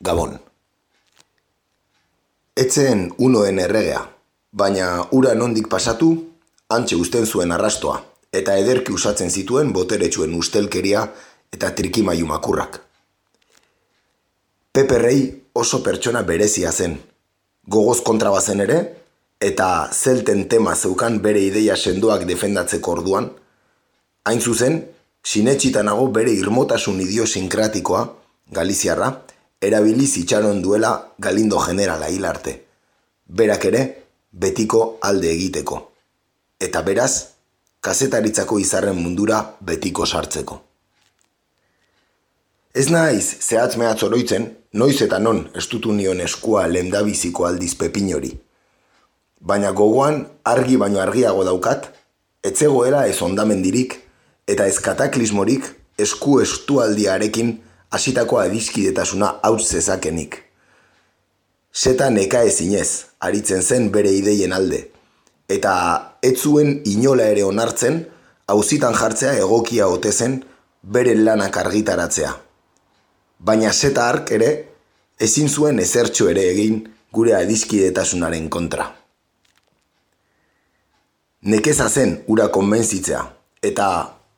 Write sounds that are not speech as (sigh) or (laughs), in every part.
Gabon. Etzen unoen erregea, baina ura nondik pasatu, antxe usten zuen arrastoa, eta ederki usatzen zituen boteretsuen ustelkeria eta trikimaiu makurrak. Pepe Rei oso pertsona berezia zen, gogoz kontrabazen ere, eta zelten tema zeukan bere ideia sendoak defendatzeko orduan, hain zuzen, sinetxitanago bere irmotasun idiosinkratikoa, Galiziarra, erabiliz itxaron duela galindo generala hil arte. Berak ere, betiko alde egiteko. Eta beraz, kazetaritzako izarren mundura betiko sartzeko. Ez naiz, zehatz mehatz oroitzen, noiz eta non estutu nion eskua lendabiziko aldiz pepinori. Baina gogoan argi baino argiago daukat, etzegoela ez ondamendirik eta ez kataklismorik esku estualdiarekin hasitako adiskidetasuna hautz zezakenik. Zeta neka ezinez, aritzen zen bere ideien alde, eta ez zuen inola ere onartzen, hauzitan jartzea egokia ote zen bere lanak argitaratzea. Baina zeta ark ere, ezin zuen ezertxo ere egin gure adiskidetasunaren kontra. Nekeza zen ura konbentzitzea, eta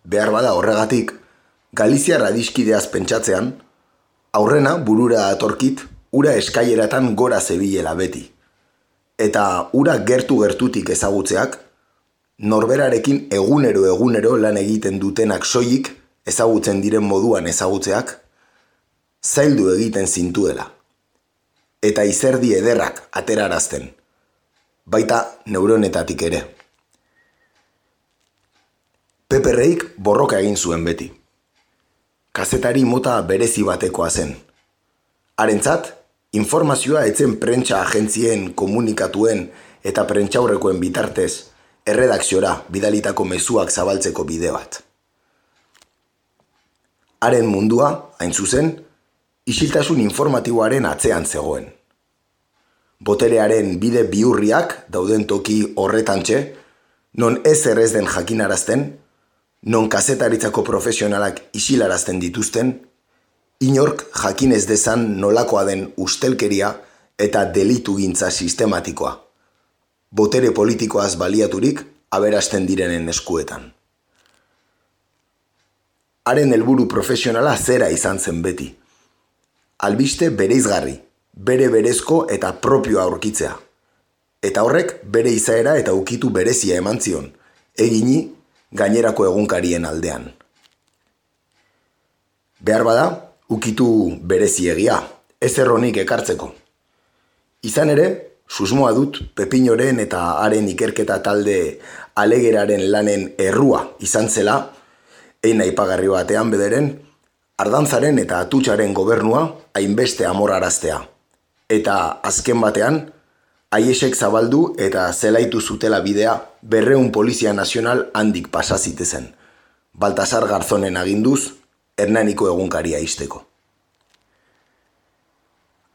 behar bada horregatik, Galizia radiskideaz pentsatzean, aurrena burura atorkit ura eskaileratan gora zebilela beti. Eta ura gertu gertutik ezagutzeak, norberarekin egunero egunero lan egiten dutenak soilik ezagutzen diren moduan ezagutzeak, zaildu egiten zintuela. Eta izerdi ederrak aterarazten, baita neuronetatik ere. Peperreik borroka egin zuen beti kazetari mota berezi batekoa zen. Harentzat, informazioa etzen prentsa agentzien komunikatuen eta prentsaurrekoen bitartez erredakziora bidalitako mezuak zabaltzeko bide bat. Haren mundua, hain zuzen, isiltasun informatiboaren atzean zegoen. Boterearen bide biurriak dauden toki horretantxe, non ez errez den jakinarazten, non kazetaritzako profesionalak isilarazten dituzten, inork jakinez dezan nolakoa den ustelkeria eta delitu gintza sistematikoa. Botere politikoaz baliaturik aberasten direnen eskuetan. Haren helburu profesionala zera izan zen beti. Albiste bereizgarri, bere berezko eta propioa aurkitzea. Eta horrek bere izaera eta ukitu berezia eman zion, egini gainerako egunkarien aldean. Behar bada, ukitu bereziegia, ez erronik ekartzeko. Izan ere, susmoa dut Pepinoren eta haren ikerketa talde alegeraren lanen errua izan zela, ein aipagarri batean bederen, ardantzaren eta atutxaren gobernua hainbeste amoraraztea. Eta azken batean, Aiesek zabaldu eta zelaitu zutela bidea berreun polizia nazional handik pasazite zen. Baltasar Garzonen aginduz, hernaniko egunkaria izteko.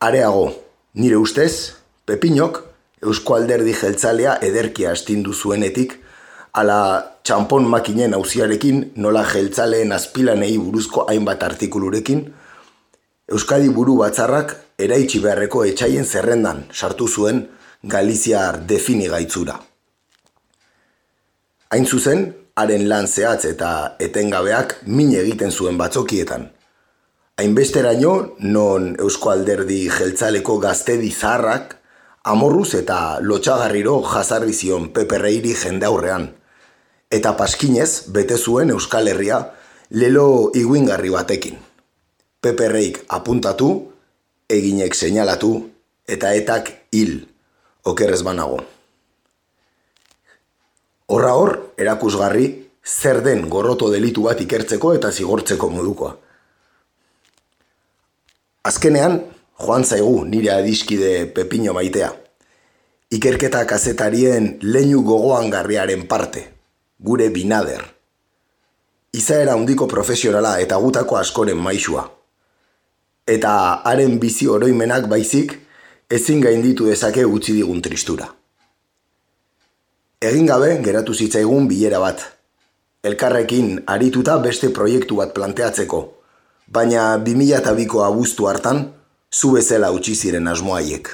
Areago, nire ustez, Pepinok, Eusko Alderdi jeltzalea ederkia astindu zuenetik, ala txampon makinen hauziarekin nola jeltzaleen azpilanei buruzko hainbat artikulurekin, Euskadi buru batzarrak eraitsi beharreko etxaien zerrendan sartu zuen Galiziar defini gaitzura. Hain zuzen, haren lan zehatz eta etengabeak min egiten zuen batzokietan. Hainbesteraino, non Eusko Alderdi jeltzaleko gaztedi zarrak, amorruz eta lotxagarriro jazarri zion peperreiri jende aurrean. Eta paskinez, bete zuen Euskal Herria lelo iguingarri batekin. Peperreik apuntatu, eginek seinalatu eta etak hil okerrez banago. Horra hor, erakusgarri, zer den gorroto delitu bat ikertzeko eta zigortzeko modukoa. Azkenean, joan zaigu nire adiskide pepino maitea. Ikerketa kazetarien leinu gogoan garriaren parte, gure binader. Izaera handiko profesionala eta gutako askoren maisua. Eta haren bizi oroimenak baizik, ezin gainditu dezake utzi digun tristura. Egin gabe geratu zitzaigun bilera bat. Elkarrekin arituta beste proiektu bat planteatzeko, baina 2002ko abuztu hartan zu bezala utzi ziren asmoaiek.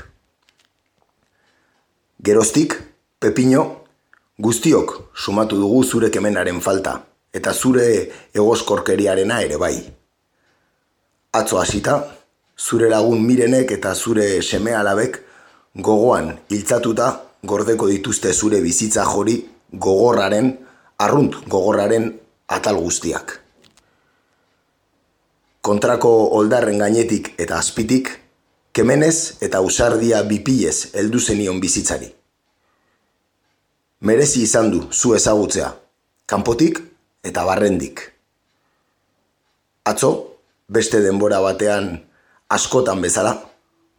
Geroztik, Pepino, guztiok sumatu dugu zure kemenaren falta, eta zure egoskorkeriarena ere bai. Atzo hasita, zure lagun mirenek eta zure seme alabek gogoan hiltzatuta gordeko dituzte zure bizitza jori gogorraren, arrunt gogorraren atal guztiak. Kontrako oldarren gainetik eta azpitik, kemenez eta usardia bipilez heldu zenion bizitzari. Merezi izan du zu ezagutzea, kanpotik eta barrendik. Atzo, beste denbora batean askotan bezala,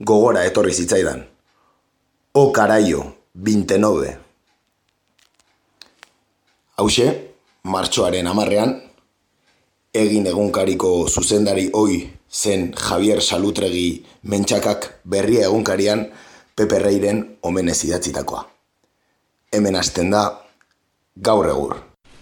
gogora etorri zitzaidan. O karaio, 29. Hauxe, martxoaren amarrean, egin egunkariko zuzendari oi zen Javier Salutregi mentxakak berria egunkarian peperreiren omenez idatzitakoa. Hemen hasten da, gaur egur.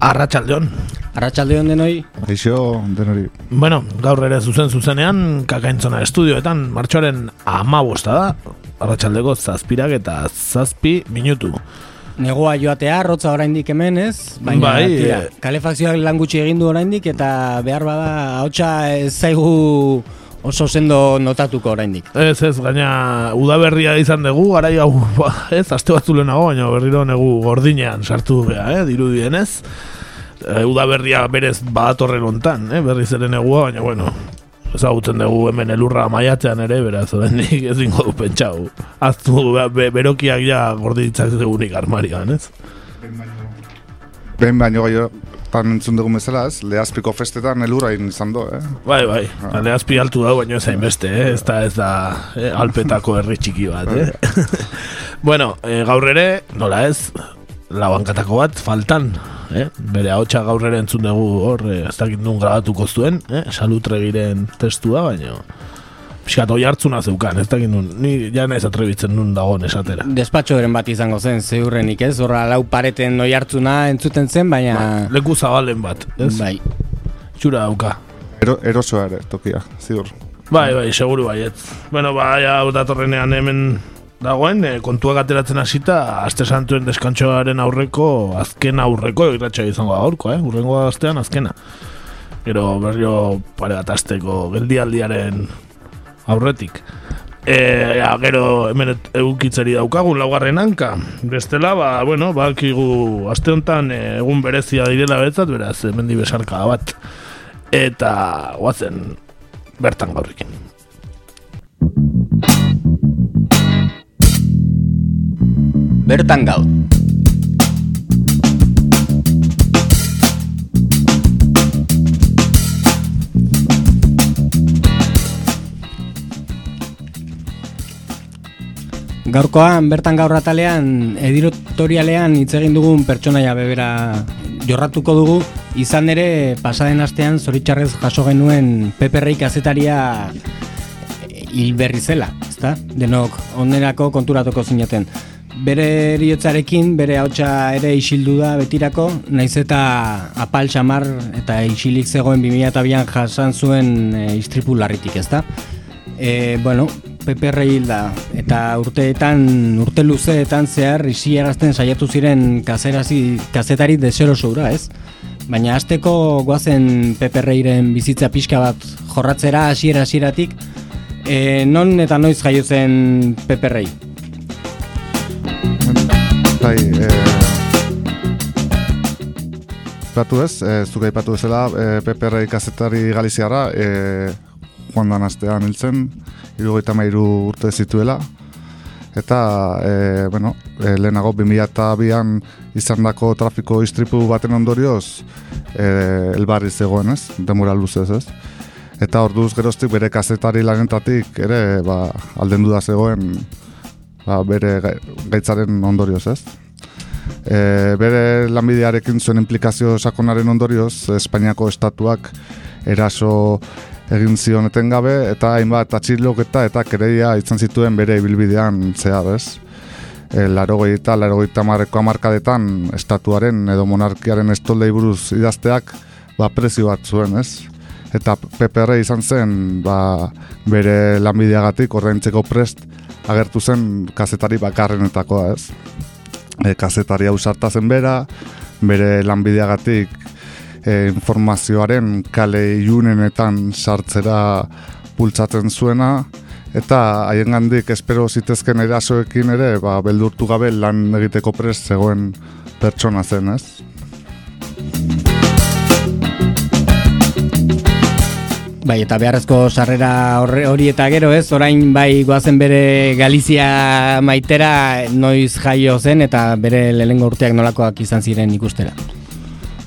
Arratxaldeon. Arratxaldeon denoi, Aixo, denori. Bueno, gaur ere zuzen zuzenean, kakaintzona estudioetan, martxoaren amabosta da, arratxaldeko zazpirak eta zazpi minutu. negoa joatea, rotza oraindik hemen ez, baina Bai, tira, eh. kalefakzioak lan gutxi egin du oraindik eta behar bada hautsa ez zaigu oso sendo notatuko oraindik. Ez, ez, gaina udaberria izan dugu, garai hau, ba, ez, aste batzu lehenago, baina berriro negu gordinean sartu gea, eh, dirudienez. E, udaberria berez badatorren ontan, eh, berriz ere negua, baina bueno, ezagutzen dugu hemen elurra maiatzean ere, beraz, oraindik ezingo du pentsau. Aztu be, berokiak ja gorditzak dugunik armarioan, ez? Behin baino gaio, tan entzun dugu bezala ez, lehazpiko festetan elurrain izan do, eh? Bai, bai, ale azpi altu da, baina ez hainbeste, eh? ez da, ez da eh, alpetako herri txiki bat, eh? (laughs) bueno, eh, gaur ere, nola ez, labankatako bat, faltan, eh? bere ahotsa gaur ere entzun dugu hor, eh, ez dakit nun grabatuko zuen, eh? salutregiren testua, baina pixkat oi hartzuna zeukan, ez dakit nun, ni ja naiz atrebitzen nun dagoen esatera. Despatxoren bat izango zen, zeurrenik ez, horra lau pareten noi hartzuna entzuten zen, baina... Leku zabalen bat, ez? Bai, Txura dauka. Ero, erosoa ere, tokia, ziur. Bai, bai, seguru baiet. Bueno, ba, ja, datorrenean hemen dagoen, e, kontuak ateratzen hasita, aste santuen deskantxoaren aurreko, azken aurreko, irratxa izango da gaurko, eh? Urrengo astean azkena. Gero berrio pare bat asteko geldialdiaren aurretik. E, ja, gero hemen egukitzeri daukagun laugarren hanka. Bestela, ba, bueno, bakigu aste honetan egun berezia direla betzat, beraz, hemendi besarka bat. Eta, guazen, bertan gaurrekin. bertan gaur. Gaurkoan bertan gaur atalean editorialean hitz egin dugun pertsonaia bebera jorratuko dugu izan ere pasaden astean zoritxarrez jaso genuen Rey kazetaria hil berri zela, ezta? Denok onerako konturatuko zinaten. Bere eriotzarekin, bere hautsa ere isildu da betirako, naiz eta apal xamar eta isilik zegoen 2002an jasan zuen e, istripu larritik, ezta? E, bueno, Pepe hil da, eta urteetan, urte luzeetan zehar isiarazten saiatu ziren kazerazi, kazetari deseroso ura, ez? Baina hasteko goazen Pepe Reiren bizitza pixka bat jorratzera hasiera hasieratik, e, non eta noiz jaio zen Pepe Rei? Bai, e... Batu ez, e, zuk aipatu bezala, e, Rey kazetari galiziarra, e, joan dan astean hiltzen, irugaita mairu urte zituela, eta, e, bueno, e, lehenago 2002an izandako trafiko istripu baten ondorioz, e, elbarri zegoen ez, demora luzez ez, eta orduz geroztik bere kazetari lanetatik ere ba, alden da zegoen ba, bere gaitzaren ondorioz ez. E, bere lanbidearekin zuen implikazio sakonaren ondorioz, Espainiako estatuak eraso egin zion gabe eta hainbat atxiloketa eta kereia izan zituen bere ibilbidean zehar ez. E, larogei eta larogei tamareko amarkadetan estatuaren edo monarkiaren estoldei buruz idazteak ba, prezio bat zuen ez. Eta PPR izan zen ba, bere lanbideagatik ordaintzeko prest agertu zen kazetari bakarrenetakoa ez. E, kazetari hau zen bera, bere lanbideagatik e, informazioaren kale iunenetan sartzera bultzatzen zuena, eta haien gandik espero zitezken erasoekin ere, ba, beldurtu gabe lan egiteko prest zegoen pertsona zen, ez? Bai, eta beharrezko sarrera hori eta gero ez, orain bai goazen bere Galizia maitera noiz jaio zen eta bere lehengo urteak nolakoak izan ziren ikustera.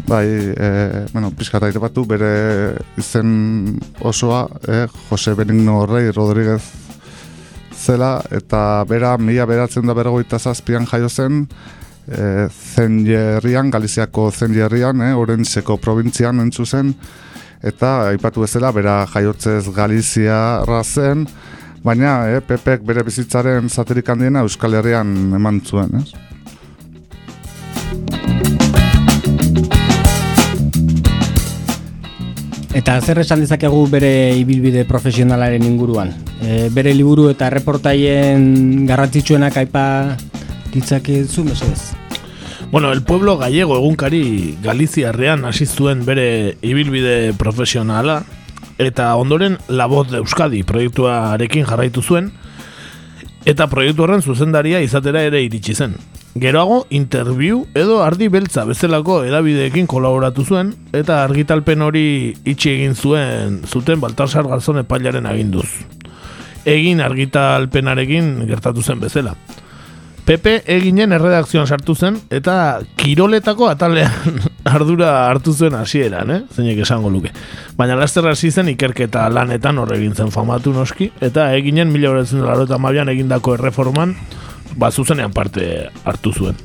Bai, e, bueno, pizkata batu, bere izen osoa, e, Jose Benigno Rey Rodríguez zela, eta bera mila beratzen da bergoita zazpian jaio zen, e, zen jerrian, Galiziako zen jerrian, e, orentzeko provintzian entzu zen, eta aipatu bezala, bera jaiotzez Galizia zen, baina e, Pepek bere bizitzaren zaterik handiena Euskal Herrian eman zuen, ez? Eta zer esan dezakegu bere ibilbide profesionalaren inguruan? E, bere liburu eta reportaien garrantzitsuenak aipa ditzakezu mesedez? Bueno, el pueblo gallego egunkari Galiziarrean hasi zuen bere ibilbide profesionala eta ondoren La Voz de Euskadi proiektuarekin jarraitu zuen eta proiektu horren zuzendaria izatera ere iritsi zen. Geroago, interview edo ardi beltza bezalako edabideekin kolaboratu zuen eta argitalpen hori itxi egin zuen zuten Baltasar Garzon epailaren aginduz. Egin argitalpenarekin gertatu zen bezala. Pepe eginen erredakzioan sartu zen eta kiroletako atalean (laughs) ardura hartu zuen hasieran, eh? zeinek esango luke. Baina laster hasi zen ikerketa lanetan horregin zen famatu noski eta eginen mila horretzen egindako erreforman ba, zuzenean parte hartu zuen.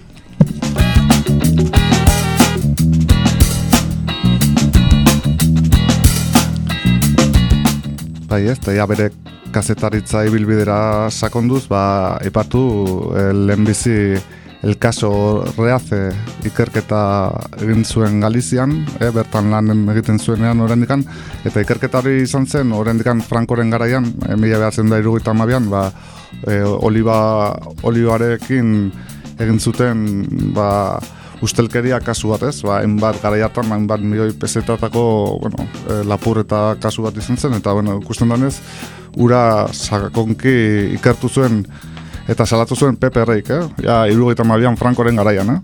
Bai ez, ja bere kazetaritza ibilbidera sakonduz, ba, ipatu eh, lehenbizi el caso reaze ikerketa egin zuen Galizian, e, bertan lan egiten zuenean orendikan, eta ikerketa hori izan zen orendikan Frankoren garaian, e, mila ba, e, oliba, olibarekin egin zuten ba, ustelkeria kasu bat ez, ba, enbat gara jartan, ba, enbat milioi pesetatako bueno, e, lapur eta kasu bat izan zen, eta bueno, ikusten danez, ura sakonki ikertu zuen eta salatu zuen Pepe Reik, eh? ja, irugaita mabian Frankoren garaian, eh?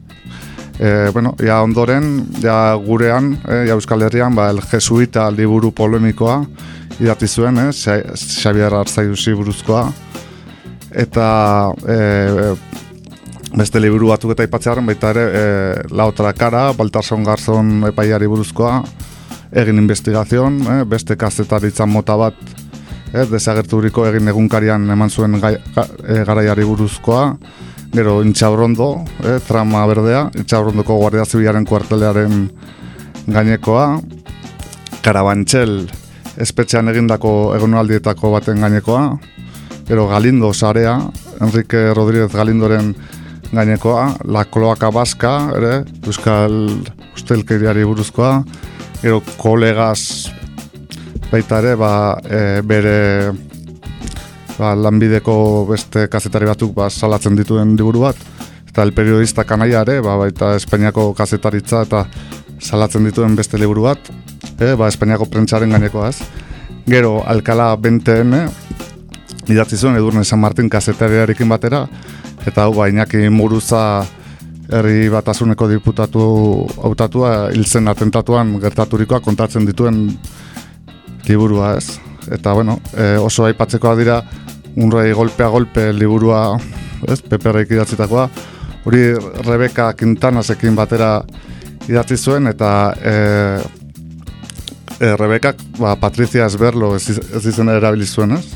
E, bueno, ja ondoren, ja gurean, eh, ja Euskal Herrian, ba, el jesuita liburu polemikoa idati zuen, eh, Xabier Arzaiduzi buruzkoa, eta e, beste liburu batzuk eta ipatzearen, baita ere, e, laotra kara, Baltarson Garzon epaiari buruzkoa, egin investigazion, eh, beste kazetaritza mota bat, ez, desagerturiko egin egunkarian eman zuen gai, e, garaiari buruzkoa, gero intxabrondo, e, trama berdea, intxabrondoko guardia zibilaren kuartelearen gainekoa, karabantxel espetxean egindako egonaldietako baten gainekoa, gero Galindo sarea, Enrique Rodríguez Galindoren gainekoa, La Kloaka Baska, ere, Euskal Ustelkeriari buruzkoa, gero kolegas baita ere ba, e, bere ba, lanbideko beste kazetari batzuk ba, salatzen dituen liburu bat. Eta el periodista kanaia ere ba, baita Espainiako kazetaritza eta salatzen dituen beste liburu bat. E, ba, Espainiako prentsaren gainekoaz gero Alcala 20M idatzi zuen Edurne San Martin kazetariarekin batera eta hau ba, Iñaki Muruza herri batasuneko diputatu hautatua hilzen atentatuan gertaturikoa kontatzen dituen liburua ez. Eta bueno, e, oso aipatzekoa dira unrei golpea golpe liburua, ez, peperreik idatzitakoa. Hori Rebeka Quintanasekin batera idatzi zuen eta e, e, Rebekak, ba, Patricia Esberlo ez, iz- ez izena erabili zuen, ez?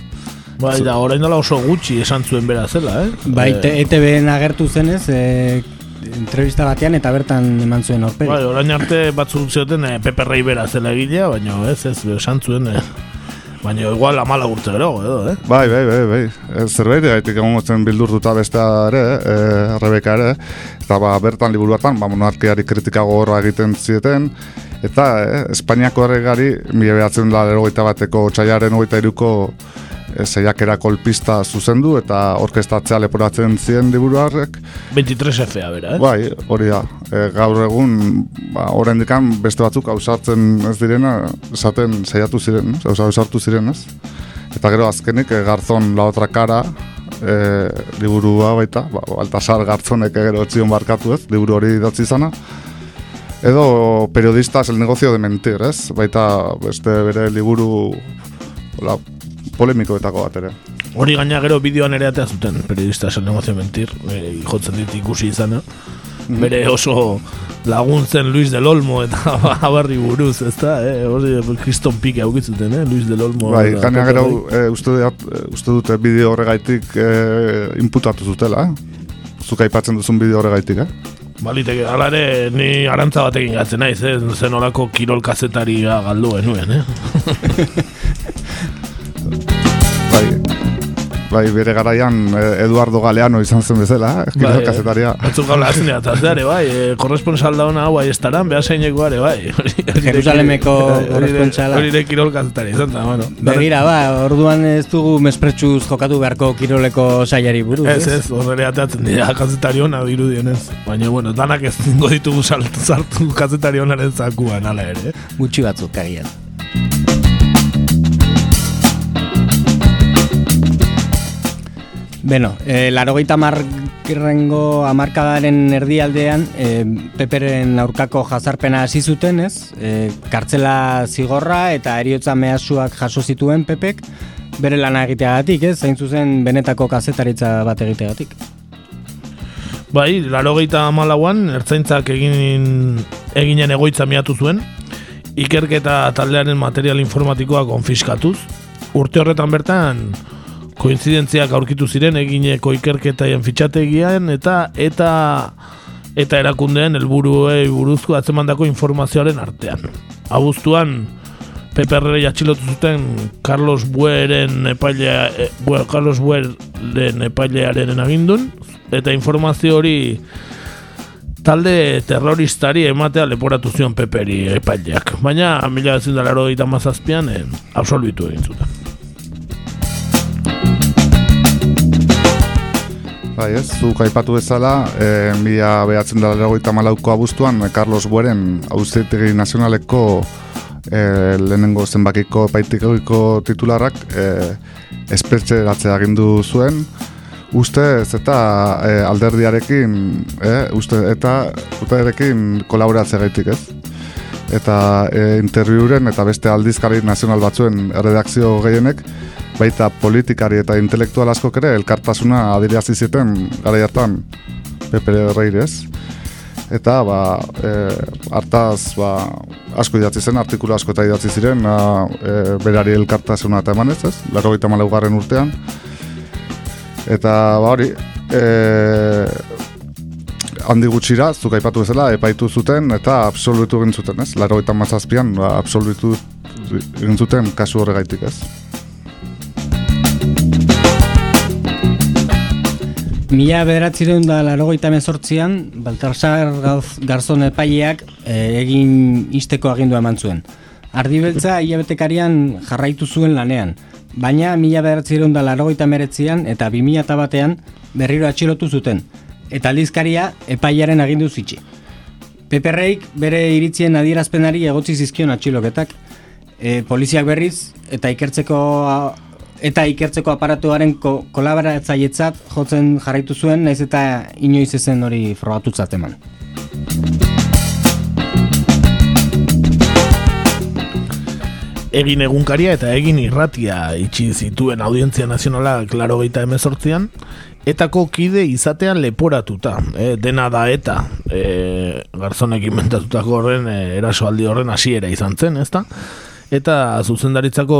Bai, da, orain dela oso gutxi esan zuen bera zela, eh? Bai, Eh, ETB-en agertu zenez, e, entrevista batean eta bertan eman zuen aurpegi. Bai, orain arte batzuk zioten eh, Pepe Rei bera zela egilea, baina ez, ez, esan zuen, eh, baina igual amala urte gero, edo, eh? Bai, bai, bai, bai. E, zerbait gaitik egon zen bildurtuta bestea ere, e, Rebeka ere, eta ba, bertan liburu hartan, ba, monarkiari kritika gogorra egiten zieten, eta e, Espainiako erregari, mila behatzen da bateko txaiaren hogeita iruko e, zeiakera kolpista zuzendu, eta orkestatzea leporatzen ziren liburu harrek, 23 FA bera, eh? Bai, hori da. E, gaur egun, ba, dikan beste batzuk ausartzen ez direna, esaten saiatu ziren, ez? Ausartu ziren, ez? Eta gero azkenik, e, Garzon la otra cara, e, liburua baita, ba, Baltasar Garzonek gero etzion barkatu ez, liburu hori idatzi izana. Edo periodistas el negocio de mentir, ez? Baita beste bere liburu hola, polemikoetako bat ere. Hori gaina gero bideoan ere atea zuten, periodista el negocio mentir, e, jotzen dit ikusi izana. Bere oso laguntzen Luis del Olmo eta (laughs) abarri buruz, ez da, eh? Hori kriston pike aukitzuten, eh? Luis del Olmo. Bai, gaina gero e, uste, dut, e, uste dute bideo horregaitik e, inputatu zutela, eh? Zuk aipatzen duzun bideo horregaitik, eh? Baliteke, hala ere, ni arantza batekin gatzen naiz, eh? Zen olako kirol kazetaria galdu genuen, eh? (laughs) Bai, bai bere garaian e, Eduardo Galeano izan zen bezala, eh? Bai, Bai, kazetaria. Batzuk gaula hazen dira, eta ere, bai, eh, korresponsal dauna hau estaran, behar zeineko are, bai. (laughs) Jerusalemeko korrespontsala. (laughs) Hori de kirol kazetari, izan da, bueno. Begira, ba, orduan ez dugu mespretsuz jokatu beharko kiroleko saiari buruz, Ez, ez, horre ateatzen dira kazetari hona dirudionez. Baina, bueno, danak ez zingo ditugu saltu zartu kazetari honaren zakuan, ala ere. eh? Gutxi batzuk agian. Beno, e, larogeita marrengo amarkadaren erdialdean e, peperen aurkako jazarpena hasi zuten ez, e, kartzela zigorra eta eriotza mehasuak jaso zituen pepek, bere lana egiteagatik ez, zain zuzen benetako kazetaritza bat egiteagatik. Bai, laro geita amalauan, ertzaintzak egin, eginen egoitza miatu zuen, ikerketa taldearen material informatikoa konfiskatuz. Urte horretan bertan, koinzidentziak aurkitu ziren egineko ikerketaien fitxategian eta eta eta erakundeen helburuei buruzko atzemandako informazioaren artean. Abuztuan PPR atxilotu zuten Carlos Bueren epailea, e, Bue- Carlos Bueren epailearen agindun eta informazio hori talde terroristari ematea leporatu zion peperi epaileak. Baina, mila bezindalaro eta mazazpian, eh, absolbitu egin zuten. Bai, ez, zuk aipatu bezala, e, mila behatzen da legoita malauko abuztuan, e, Carlos Bueren, hauzitegi nazionaleko e, lehenengo zenbakiko paitikiko titularrak e, espetxeratzea agindu zuen, ustez eta e, alderdiarekin, e, uste, eta utarekin kolaboratzea gaitik ez. Eta e, interviuren eta beste aldizkari nazional batzuen redakzio gehienek, baita politikari eta intelektual askok ere elkartasuna adirazi zuten gara hartan Pepe Reirez. Eta ba, e, hartaz ba, asko idatzi zen, artikulu asko eta idatzi ziren, a, e, berari elkartasuna eta emanez ez, gaita malaugarren urtean. Eta ba hori, e, handi gutxira, zuk aipatu bezala, epaitu zuten eta absolbitu egin zuten, ez? Laro eta mazazpian, ba, absolbitu egin zuten kasu horregaitik, ez? Mila bederatzireun da larogeita mezortzian, Baltasar Garzon epaileak eh, egin isteko agindua eman zuen. Ardibeltza hilabetekarian jarraitu zuen lanean, baina mila bederatzireun da larogeita meretzian eta bi mila batean berriro atxilotu zuten, eta aldizkaria epailearen agindu zitxi. Peperreik bere iritzien adierazpenari egotzi zizkion atxiloketak, e, poliziak berriz eta ikertzeko eta ikertzeko aparatuaren ko, kolaboratzailetzat jotzen jarraitu zuen, naiz eta inoiz ezen hori frogatutzat eman. egin egunkaria eta egin irratia itxi zituen audientzia nazionala klaro geita emezortzian, etako kide izatean leporatuta, eh, dena da eta e, garzonek inventatutako horren e, erasoaldi horren hasiera izan zen, ezta? eta zuzendaritzako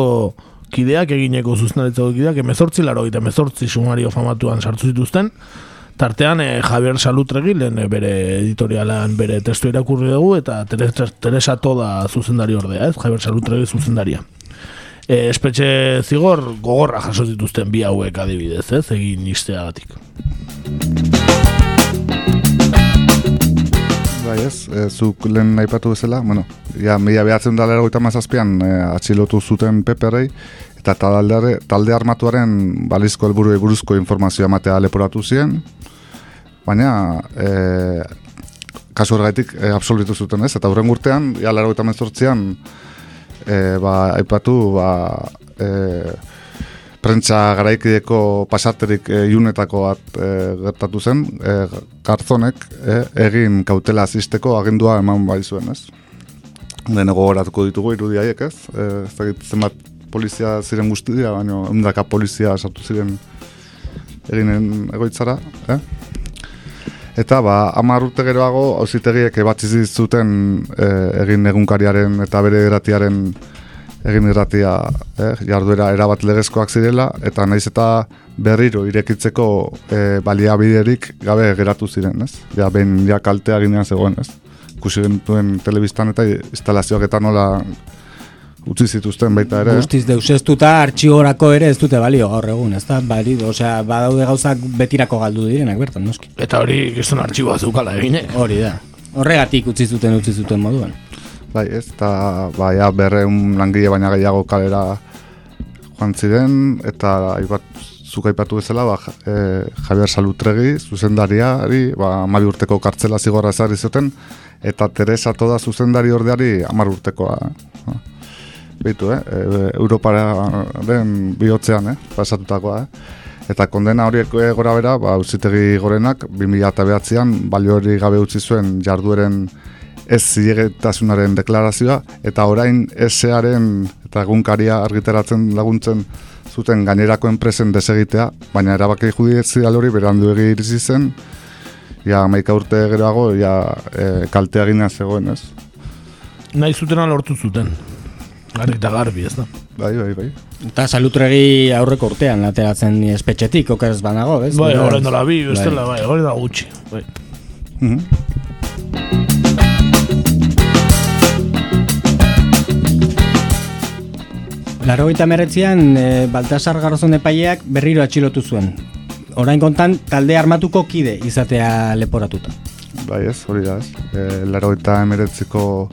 kideak, egineko zuzendaritzako kideak, emezortzi laro eta emezortzi sumario famatuan sartu zituzten, Tartean eh, Javier Salutregi lehen eh, bere editorialan bere testu irakurri dugu eta Teresa Toda zuzendari ordea, ez? Javier Salutregi zuzendaria. E, espetxe zigor gogorra jaso dituzten bi hauek adibidez, ez? Egin isteagatik. Bai ez, e, zuk lehen aipatu bezala, bueno, ja, mila behatzen dalera goita mazazpian e, atxilotu zuten peperei, eta talde, talde armatuaren balizko helburu buruzko informazioa matea leporatu ziren, baina e, kasu horregatik e, absolutu zuten ez, eta horren urtean, ja, mezortzian, e, ba, aipatu, ba, e, prentsa garaikideko pasaterik e, iunetako bat e, gertatu zen, e, garzonek e, egin kautela azisteko agindua eman bai zuen, ez? Denego horatuko ditugu irudiaiek, ez? E, ez zenbat polizia ziren guzti dira, baina ondaka polizia sartu ziren eginen egoitzara, eh? Eta ba, amar urte geroago, hausitegiek ebatzi zuten eh, egin egunkariaren eta bere eratiaren egin irratia eh, jarduera erabat legezkoak zirela, eta naiz eta berriro irekitzeko eh, baliabiderik gabe geratu ziren, ez? Ja, ben, ja kaltea ginean zegoen, ez? Kusi genituen telebistan eta instalazioak eta nola utzi zituzten baita ere. Guztiz deusestuta artxiorako ere ez dute balio gaur egun, ez da? Bari, osea, badaude gauzak betirako galdu direnak bertan, noski. Eta hori gizun artxiboa zukala egin, eh? Hori da. Horregatik utzi zuten utzi zuten moduan. Bai, ez, eta bai, ja, berreun langile baina gehiago kalera joan ziren, eta ibat, zuka ipatu bezala, ba, e, Javier Salutregi, zuzendariari, ba, amabi urteko kartzela zigorra ezari zuten, eta Teresa toda zuzendari ordeari amar urtekoa. Eh? bitu, eh? E, Europaren bihotzean, eh? pasatutakoa, eh? Eta kondena horiek eh, gora bera, ba, uzitegi gorenak, 2008an, balio hori gabe utzi zuen jardueren ez zilegetasunaren deklarazioa, eta orain esearen eta egunkaria argiteratzen laguntzen zuten gainerako enpresen desegitea, baina erabaki judietzi hori berandu egi zen, ja, maika urte geroago, ja, e, kaltea gina zegoen, ez? Nahi zutena lortu zuten. Garri eta garbi, ez da. Bai, bai, bai. Eta salutregi aurreko urtean ateratzen espetxetik, okeraz banago, ez? Bai, horren dola bi, ez bai. bai, hori da gutxi. Bai. Mm -hmm. Laro eta meretzian, e, Baltasar Garzon epaileak berriro atxilotu zuen. Orain kontan, talde armatuko kide izatea leporatuta. Bai ez, hori da ez. E, Laro eta emeretziko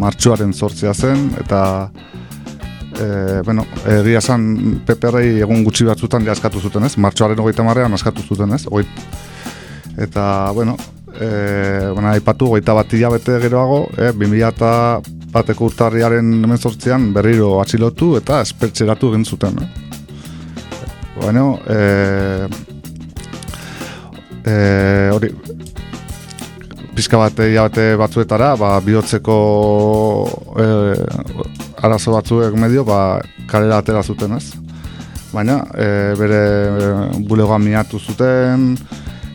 martxoaren sortzea zen, eta e, bueno, egia zan PPR egun gutxi batzutan jaskatu zuten ez, martxoaren hogeita marrean askatu zuten ez, Oit. eta, bueno, e, bueno, aipatu goita bat hilabete geroago, e, 2000 eta bateko urtarriaren hemen sortzean berriro atxilotu eta espertxeratu egin zuten. Eh? Bueno, e, e, hori, pizka bat hilabete batzuetara, ba, bihotzeko e, arazo batzuek medio, ba, kalera atera zuten ez. Baina, e, bere e, bulegoa miatu zuten,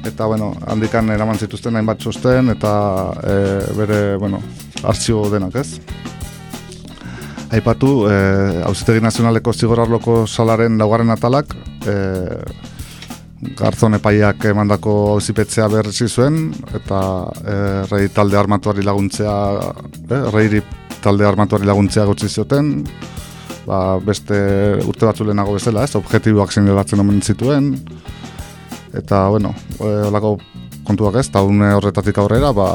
eta, bueno, handikan eraman zituzten hainbat txosten, eta e, bere, bueno, artzio denak ez. Aipatu, e, Auzitegi Nazionaleko Zigorarloko Salaren laugarren atalak, e, garzon epaiak emandako auzipetzea berrezi zuen eta e, talde armatuari laguntzea e, talde armatuari laguntzea gotzi zioten. Ba, beste urte batzu lehenago bezala ez, objektiboak zinelatzen omen zituen. Eta bueno, e, olako kontuak ez, eta horretatik aurrera ba,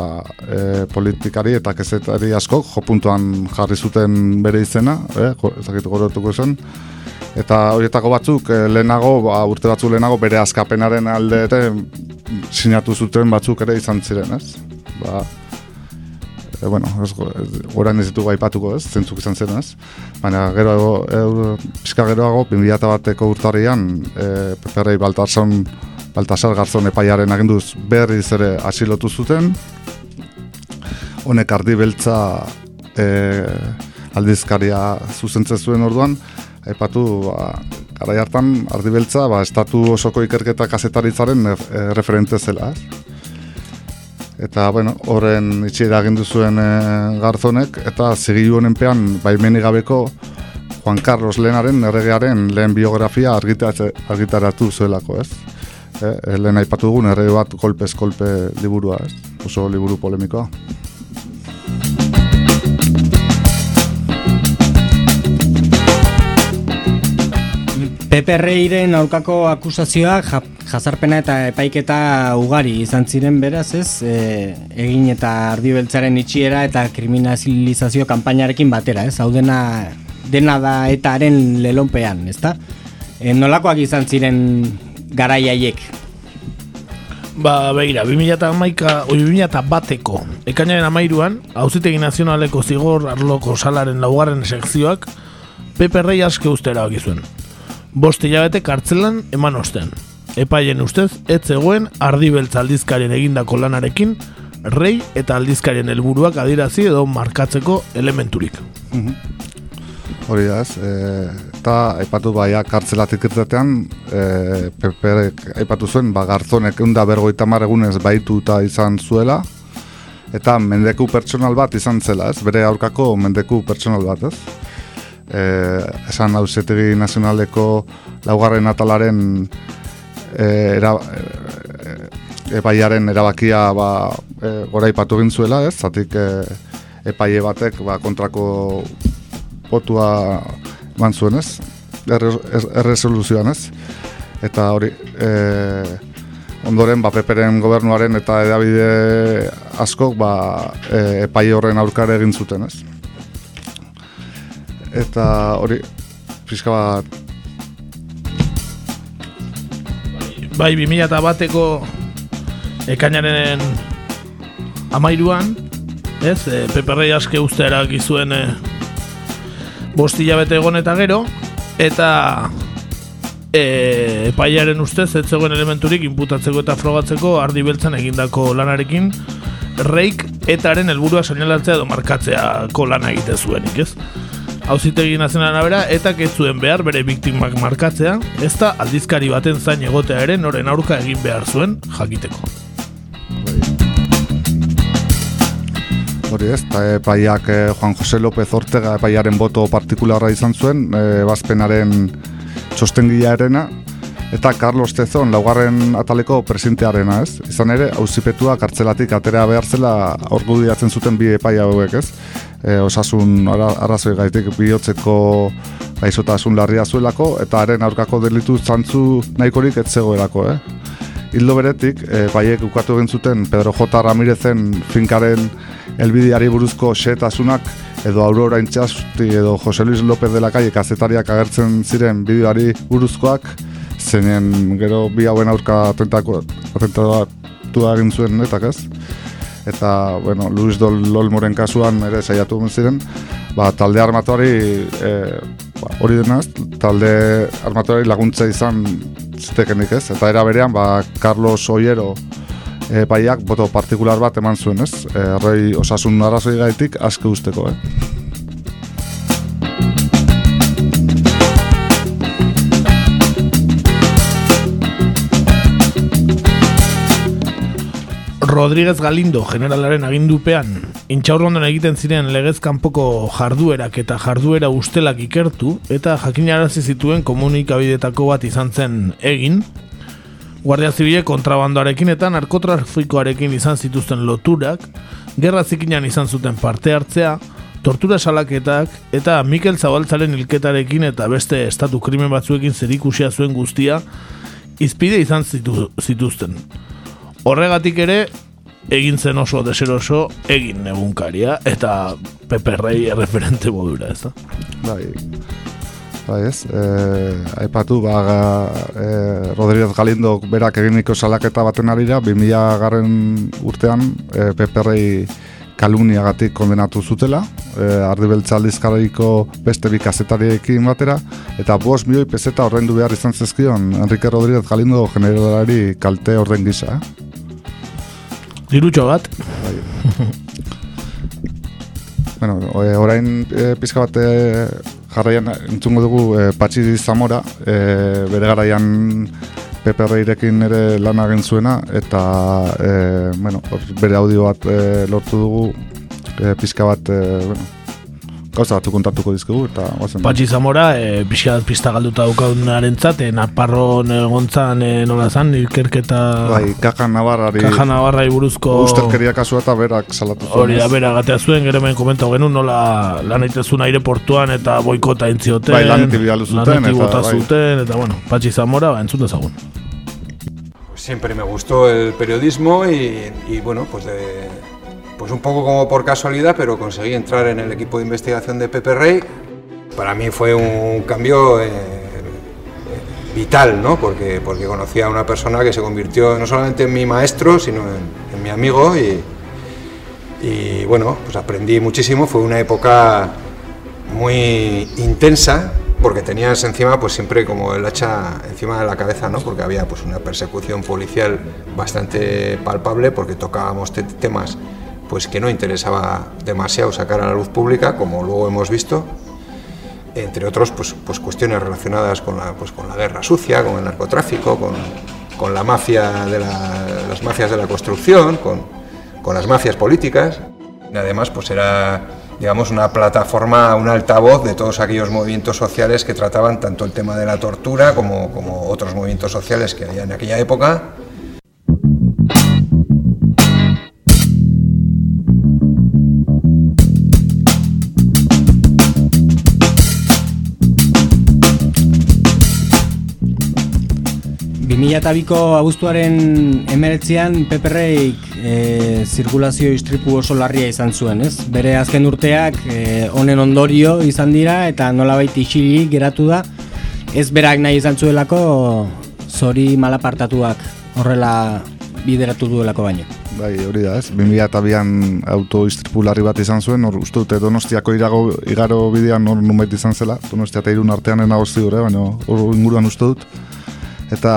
e, politikari eta kezetari asko jo puntuan jarri zuten bere izena, e, ezakitu gorotuko zen Eta horietako batzuk eh, lehenago, ba, urte batzu lehenago bere askapenaren alde ere sinatu zuten batzuk ere izan ziren, ez? Ba, e, bueno, ez, orain ez ditugu aipatuko ez, zentzuk izan ziren, ez? Baina gero, e, pixka geroago, 2000 bateko urtarrian, e, peperrei Baltasar, Baltasar Garzon epaiaren aginduz berriz ere asilotu zuten, honek ardi beltza e, aldizkaria zuzentzen zuen orduan, aipatu ba, gara hartan ardibeltza ba, estatu osoko ikerketa kasetaritzaren e, referente zela. Eta, bueno, horren itxiera agindu zuen e, garzonek, eta zigilu honenpean, baimeni gabeko, Juan Carlos Lehenaren erregearen lehen biografia argitaratu zuelako, ez? E, lehen aipatu dugun errege bat kolpez kolpe liburua, ez? Oso liburu polemikoa. PPRiren aurkako akusazioak jazarpena eta epaiketa ugari izan ziren beraz ez? E, egin eta ardibeltzaren itxiera eta kriminalizazio kanpainarekin batera ez? Hau dena, dena da etaaren lelonpean ezta? E, nolakoak izan ziren garaiaiek Ba, begira, 2008 oi 2008ko ekainaren amairuan, hauzitegi nazionaleko zigor arloko salaren laugarren sekzioak Pepe Rey aske ustera bakizuen bost hilabete kartzelan eman ostean. Epaien ustez, ez zegoen ardibeltz aldizkarien egindako lanarekin, rei eta aldizkarien helburuak adirazi edo markatzeko elementurik. Mhm. Hori da ez, e, eta aipatu baia kartzelatik irtetean, e, peperek aipatu zuen, ba, garzonek eunda bergoita egunez baitu eta izan zuela, eta mendeku pertsonal bat izan zela ez, bere aurkako mendeku pertsonal bat ez eh, esan hausetegi nazionaleko laugarren atalaren eh, era, eh, epaiaren erabakia ba, eh, gora ipatu gintzuela, ez? Zatik eh, epaile batek ba, kontrako potua eman zuen, ez? Erresoluzioan, ez? Eta hori, eh, ondoren, ba, peperen gobernuaren eta edabide askok ba, eh, epaile horren aurkare egin zuten, ez? Eta hori fiska bat bai 2000 eta bateko ekainaren amairuan ez, e, peperrei aske uste erakizuen e, bostila bete egon eta gero eta e, epaiaren ustez ez zegoen elementurik inputatzeko eta frogatzeko ardi beltzan egindako lanarekin reik etaren helburua seinalatzea edo markatzeako lana egite zuenik, ez? Hauzitegi nazionalen abera, eta ez zuen behar bere biktimak markatzea, ez da aldizkari baten zain egotea ere noren aurka egin behar zuen jakiteko. Hori ez, eta epaiak eh, Juan José López Ortega epaiaren boto partikularra izan zuen, e, bazpenaren txostengila erena, eta Carlos Tezon laugarren ataleko presidentearena ez. Izan ere, hauzipetua kartzelatik atera behar zela orgudiatzen zuten bi epai hauek ez. E, osasun arrazoi gaitik bihotzeko gaizotasun larria zuelako eta haren aurkako delitu zantzu nahikorik ez zegoelako. Eh? Hildo beretik, e, baiek ukatu egin zuten Pedro J. Ramirezen finkaren elbidiari buruzko xetasunak edo Aurora Intxasti edo Jose Luis López de la Calle kazetariak agertzen ziren bideoari buruzkoak zeinen gero bi hauen aurka atentako atentatu egin zuen netak ez? Eta bueno, Luis Dol Lolmoren kasuan ere saiatu ziren. Ba, talde armatuari e, ba, hori denaz talde armatuari laguntza izan zitekenik ez? Eta era berean ba, Carlos Oiero e, baiak boto partikular bat eman zuen ez? Errei osasun arrazoi gaitik aske usteko eh? Rodríguez Galindo generalaren agindupean intxaurrondon egiten ziren legez kanpoko jarduerak eta jarduera ustelak ikertu eta jakinarazi zituen komunikabidetako bat izan zen egin Guardia Zibile kontrabandoarekin eta narkotrafikoarekin izan zituzten loturak gerra zikinan izan zuten parte hartzea tortura salaketak eta Mikel Zabaltzaren hilketarekin eta beste estatu krimen batzuekin zerikusia zuen guztia izpide izan zituzten. Horregatik ere, egin zen oso deseroso, egin egunkaria, eta peperrei erreferente modura, ez da? Bai, bai ez, e, aipatu, ba, e, Rodríguez Galindo berak eginiko salaketa baten arira, 2000 garren urtean, e, peperrei kaluniagatik kondenatu zutela, e, ardibeltza aldizkariko beste bikazetariekin batera, eta bos milioi peseta horrendu behar izan zezkion Enrique Rodríguez Galindo generalari kalte horren gisa. Eh? Dirutxo bat. bueno, orain e, pizka bat jarraian entzungo dugu e, Patxi Zamora, e, bere garaian Pepe Reirekin ere lan egin zuena, eta e, bueno, bere audio bat e, lortu dugu, e, pizka bat, e, bueno, gauza batzu kontatuko dizkigu, eta guazen. Patxi Zamora, e, pixka bat pista galduta daukaunaren zat, e, naparron egontzan e, nola zan, ikerketa... Bai, kaja nabarrari... Kaja nabarrai buruzko... Usterkeria kasua eta berak salatu zuen. Hori da, bera, gatea zuen, gero hemen komentau genuen, nola lan eitezun aireportuan eta boikota entzioten. Bai, lanetik bidalu zuten, lanetik eta, bota bai. zuten, eta bueno, Patxi Zamora, ba, entzun dezagun. Siempre me gustó el periodismo y, y, bueno, pues de, pues un poco como por casualidad, pero conseguí entrar en el equipo de investigación de Pepe Rey. Para mí fue un cambio eh, vital, ¿no? Porque, porque conocí a una persona que se convirtió no solamente en mi maestro, sino en, mi amigo y, y bueno, pues aprendí muchísimo. Fue una época muy intensa porque tenías encima pues siempre como el hacha encima de la cabeza, ¿no? Porque había pues una persecución policial bastante palpable porque tocábamos te- temas pues que no interesaba demasiado sacar a la luz pública, como luego hemos visto, entre otros pues, pues cuestiones relacionadas con la, pues, con la guerra sucia, con el narcotráfico, con, con la mafia de la- las mafias de la construcción, con, con las mafias políticas. Y además pues era digamos una plataforma, un altavoz de todos aquellos movimientos sociales que trataban tanto el tema de la tortura como, como otros movimientos sociales que había en aquella época. Eta biko abuztuaren emeretzean Peperreik e, zirkulazio istripu oso larria izan zuen, ez? Bere azken urteak e, honen ondorio izan dira eta nolabait isili geratu da ez berak nahi izan zuelako zori malapartatuak horrela bideratu duelako baino. Bai, hori da, ez? 2002an auto istripu larri bat izan zuen, hor uste dute Donostiako irago, igaro bidean hor numait izan zela, Donostia eta irun artean ena gure, baina hor inguruan uste dut. Eta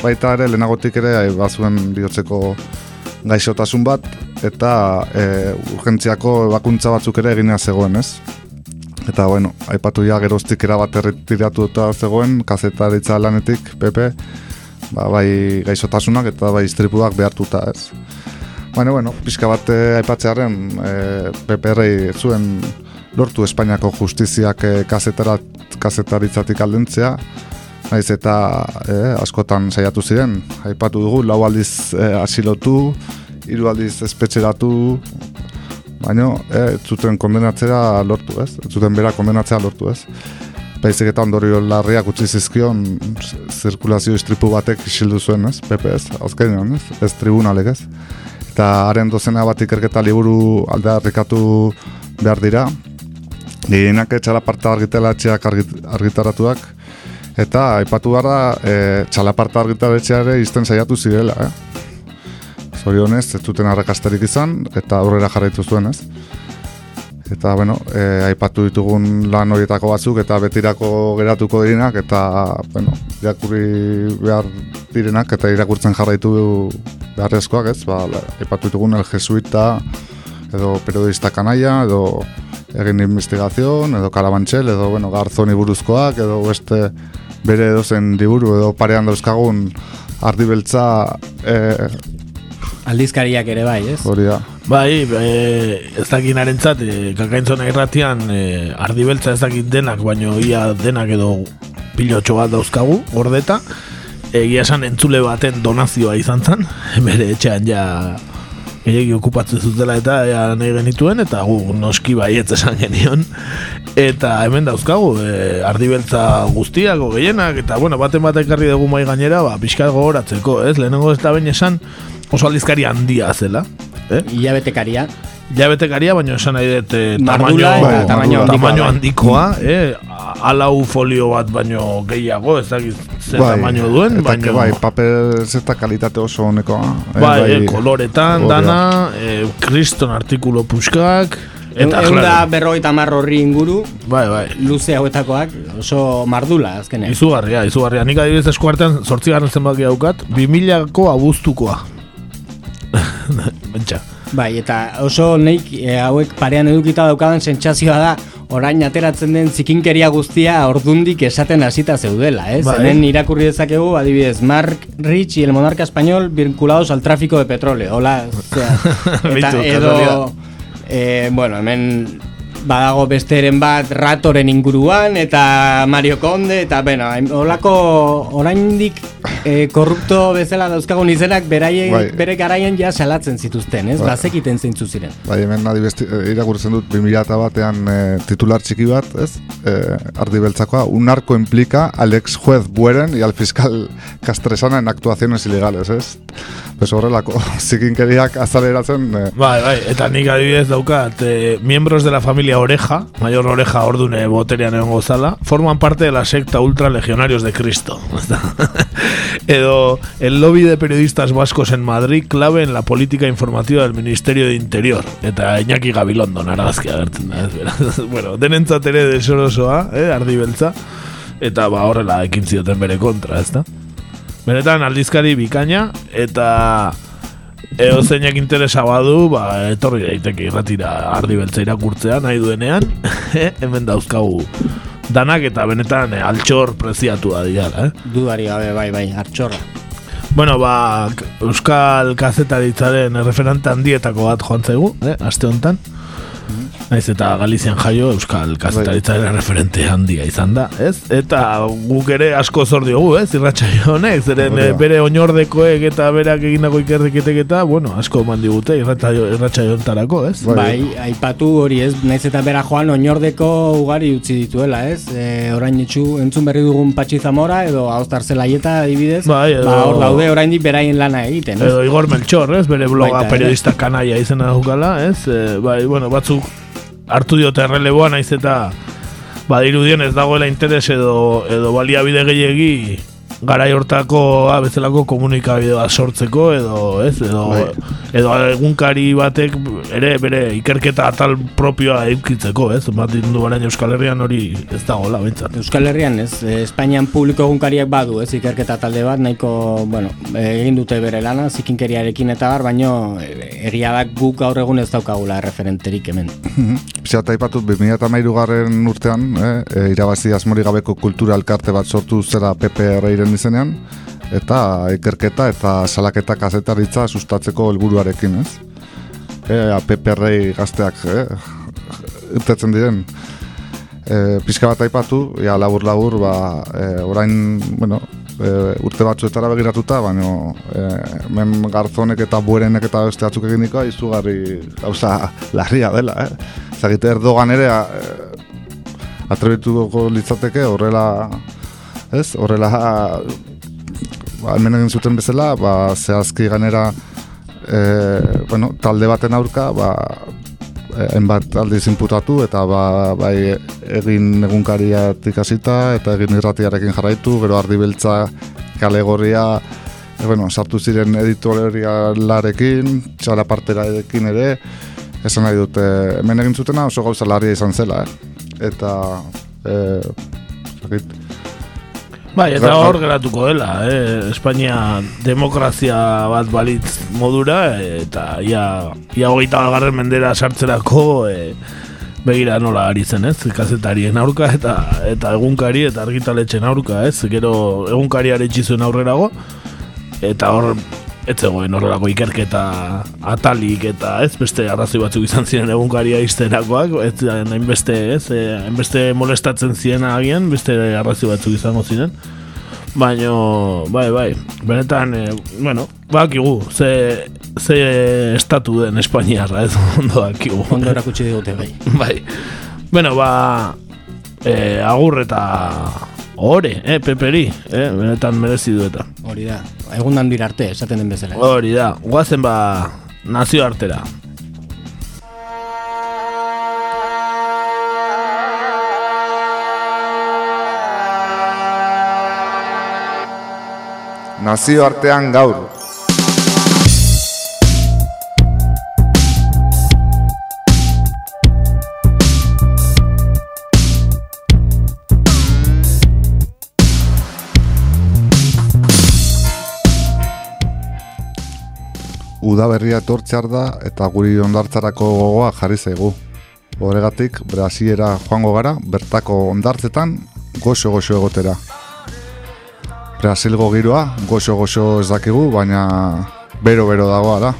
baita ere, lehenagotik ere, eh, bazuen bihotzeko gaixotasun bat, eta e, urgentziako ebakuntza batzuk ere eginea zegoen, ez? Eta, bueno, aipatu ja geroztik erabat erretiratu eta zegoen, kazetaritza lanetik, Pepe, ba, bai gaixotasunak eta bai istripuak behartuta, ez? Baina, bueno, pixka bat eh, aipatzearen, e, PPR zuen lortu Espainiako justiziak e, kazetarat, kazetaritzatik aldentzea, naiz eta eh, askotan saiatu ziren, aipatu dugu, lau aldiz eh, asilotu, hiru aldiz espetxeratu, baina eh, ez zuten kondenatzera lortu, ez? Zuten bera kondenatzea lortu, ez? Baizik eta ondorio larriak utzi zizkion zirkulazio istripu batek isildu zuen, ez? PP ez, azkenean, ez? Ez tribunalek, ez? Eta haren dozena bat ikerketa liburu aldearrikatu behar dira, gehienak etxalaparta argitelatxeak argit, argitaratuak, eta aipatu gara e, txalaparta argitaletxea ere izten saiatu zirela, eh? Zorionez, ez zuten arrakasterik izan, eta aurrera jarraitu zuen, ez? Eta, bueno, e, aipatu ditugun lan horietako batzuk, eta betirako geratuko direnak, eta, bueno, irakurri behar direnak, eta irakurtzen jarraitu beharrezkoak, ez? Ba, aipatu ditugun el jesuita, edo periodista kanaia, edo egin investigazion, edo karabantxel, edo, bueno, garzoni buruzkoak, edo beste bere edozen liburu, edo parean dauzkagun ardibeltza e, Aldizkariak ere bai, ez? hori da. Bai, e, ez dakit narentzat, e, kakaintzona irratian e, ardibeltza ez dakit denak, baino ia denak edo pilotxo bat dauzkagu, gordeta. Egia esan entzule baten donazioa izan zen, (laughs) bere etxean ja gehiagi okupatzen zutela eta ja, nahi genituen, eta gu noski baietz esan genion. Eta hemen dauzkagu, e, ardibeltza guztiako gehienak, eta bueno, baten bat ekarri dugu mai gainera, ba, pixka gogoratzeko, ez? Lehenengo ez da esan oso aldizkari handia zela. Eh? Ilabetekaria. Ilabetekaria, baina esan nahi dut eh, tamaño, eta tamaño handikoa, bai. eh? alau folio bat baino gehiago, ez dakit ze tamaño duen, eta baina bai, paper zeta kalitate oso honekoa. eh, bai, eh, koloretan, hori da. dana, eh, kriston artikulo puskak, eta Egun da berrogeita hamar horri inguru, bai, bai. luze hauetakoak, oso mardula azkenean. Izugarria, izugarria. Nik adibidez eskuartean zortzigarren zenbaki daukat, 2000ko abuztukoa. Bentsa. Bai, eta oso neik e, hauek parean edukita daukadan sentsazioa da orain ateratzen den zikinkeria guztia ordundik esaten hasita zeudela, ez? Bai. Hemen irakurri dezakegu, adibidez, Mark Rich y el monarca español vinculados al tráfico de petróleo. Hola, osea, (laughs) eta edo, eh, bueno, hemen badago besteren bat ratoren inguruan eta Mario Conde eta bueno, holako oraindik eh, korrupto bezala dauzkagun izenak beraie, Bai. bere garaien ja salatzen zituzten, ez? Bai. Bazekiten zeintzu ziren. Bai, hemen adibesti, irakurtzen dut 2000 batean e, titular txiki bat, ez? E, ardi beltzakoa, un narco implica al ex juez Bueren y al fiscal Castresana en actuaciones ilegales, ez? Pues horrelako (laughs) zikinkeriak azaleratzen... E, Bai, bai, eta nik adibidez daukat, eh, miembros de la familia Oreja, mayor Oreja ordune boterean egon gozala, forman parte de la secta ultra legionarios de Cristo. (laughs) Edo, el lobby de periodistas vascos en Madrid clave en la política informativa del Ministerio de Interior. Eta Iñaki Gabilondo narazki ez beraz. (laughs) bueno, denentzat ere desorosoa, eh, ardi beltza, eta ba horrela ekin zioten bere kontra, ezta? Benetan aldizkari bikaina, eta Eo zeinak interesa badu, ba, etorri daiteke irratira ardi beltza irakurtzea nahi duenean, (laughs) hemen dauzkagu danak eta benetan eh, altxor preziatua dira, eh? Dudari gabe, bai, bai, artxorra. Bueno, ba, Euskal kazetaritzaren erreferente handietako bat joan zaigu, eh, aste honetan. Naiz eta Galizian jaio Euskal kazetaritzaren referente handia izan da, ez? Eta guk ere asko zor diogu, ez? Irratsaio honek, zeren Hori da. eh, bere oinordekoek eta berak egindako ikerriketek eta, bueno, asko eman digute irratsaio hontarako, ez? Bai, aipatu hori ez, naiz eta bera joan oinordeko ugari utzi dituela, ez? E, orain etxu entzun berri dugun Patxi Zamora edo Aostar Zelaieta adibidez, Bai, edo- ba, hor daude oraindik beraien lana egiten, ez? Edo Igor Melchor, ez? Bere bloga Baita periodista kanaia izena daukala, ez? E, bai, bueno, batzuk hartu diote erreleboa naiz eta badirudien ez dagoela interes edo, edo baliabide gehiegi garai hortako ah, bezalako komunikabide bat sortzeko edo ez edo Bai. edo egunkari batek ere bere ikerketa atal propioa eukitzeko, ez? Bat du barain Euskal Herrian hori ez dagoela behintzat. Euskal Herrian ez, e, Espainian publiko egunkariak badu, ez, ikerketa talde bat, nahiko, bueno, egin dute bere lana, zikinkeriarekin eta bar, baino e, egia da guk gaur egun ez daukagula referenterik hemen. (laughs) Pixat aipatu 2008 garren urtean, eh, e, irabazi asmori gabeko kultura elkarte bat sortu zera PPR-iren izenean, eta ikerketa eta salaketa kazetaritza sustatzeko helburuarekin, ez? E, PPR gazteak, eh, irtetzen diren, e, pixka bat aipatu, ja labur labur, ba, e, orain, bueno, e, urte batzuetara begiratuta, baina e, men garzonek eta buerenek eta beste batzuk eginikoa izugarri gauza larria dela, eh? Zagite erdogan ere e, atrebituko litzateke horrela, ez? Horrela ba, hemen egin zuten bezala, ba, zehazki ganera e, bueno, talde baten aurka, ba, eh, hainbat aldiz inputatu eta ba, bai egin egunkariatik hasita eta egin irratiarekin jarraitu, gero ardi beltza kale gorria e, bueno, sartu ziren editorialarekin, txala parterarekin ere, esan nahi dute, hemen egin zutena oso gauza larria izan zela, eh? eta e, zakit, Bai, eta hor geratuko dela, eh? Espainia demokrazia bat balitz modura, eta ia, ia hogeita garren mendera sartzerako eh, begira nola ari zen, ez? Kazetarien aurka eta eta egunkari eta argitaletxen aurka, ez? Gero egunkariare zuen aurrerago, eta hor ez zegoen horrelako ikerketa atalik eta ez beste arrazoi batzuk izan ziren egunkaria izterakoak, ez hainbeste, ez, eh, hainbeste molestatzen ziren agian, beste arrazoi batzuk izango ziren. Baino, bai, bai, benetan, eh, bueno, bakigu, ze, ze estatu den Espainiarra, ez (laughs) ondo bakigu. Ondo erakutsi digute, bai. bai. Bueno, ba, eh, agur eta ore, eh, peperi, eh, benetan merezi du eta. Hori da, egun dira arte, esaten den bezala. Hori da, guazen ba nazio artera. nazio artean gaur. Uda berria etortzear da eta guri ondartzarako gogoa jarri zaigu. Horregatik, Brasiera joango gara, bertako ondartzetan, goxo-goxo egotera. Brasilgo giroa, goxo-goxo ez dakigu, baina bero-bero dagoa da.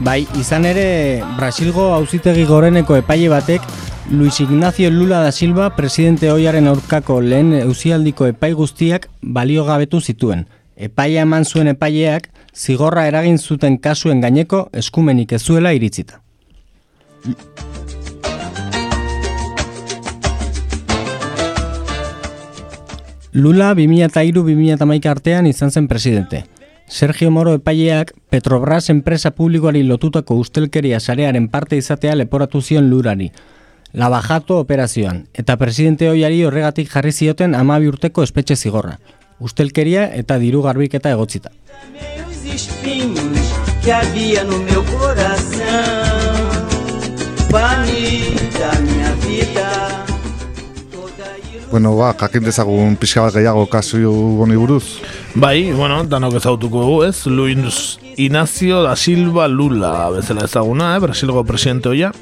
Bai, izan ere, Brasilgo auzitegi goreneko epaile batek Luis Ignacio Lula da Silva presidente hoiaren aurkako lehen eusialdiko epai guztiak balio gabetu zituen. Epaia eman zuen epaileak zigorra eragin zuten kasuen gaineko eskumenik ez zuela iritzita. Lula 2003-2008 artean izan zen presidente. Sergio Moro epaileak Petrobras enpresa publikoari lotutako ustelkeria sarearen parte izatea leporatu zion lurari. Labajato operazioan, eta presidente hoiari horregatik jarri zioten amabi urteko espetxe zigorra. Ustelkeria eta diru garbiketa egotzita. Família, minha vida. Bueno, ba, jakin dezagun pixka bat gehiago kasu honi buruz. Bai, bueno, danok ezagutuko dugu, ez? Luis Inacio da Silva Lula, bezala ezaguna, eh? Brasilgo presidente hoia.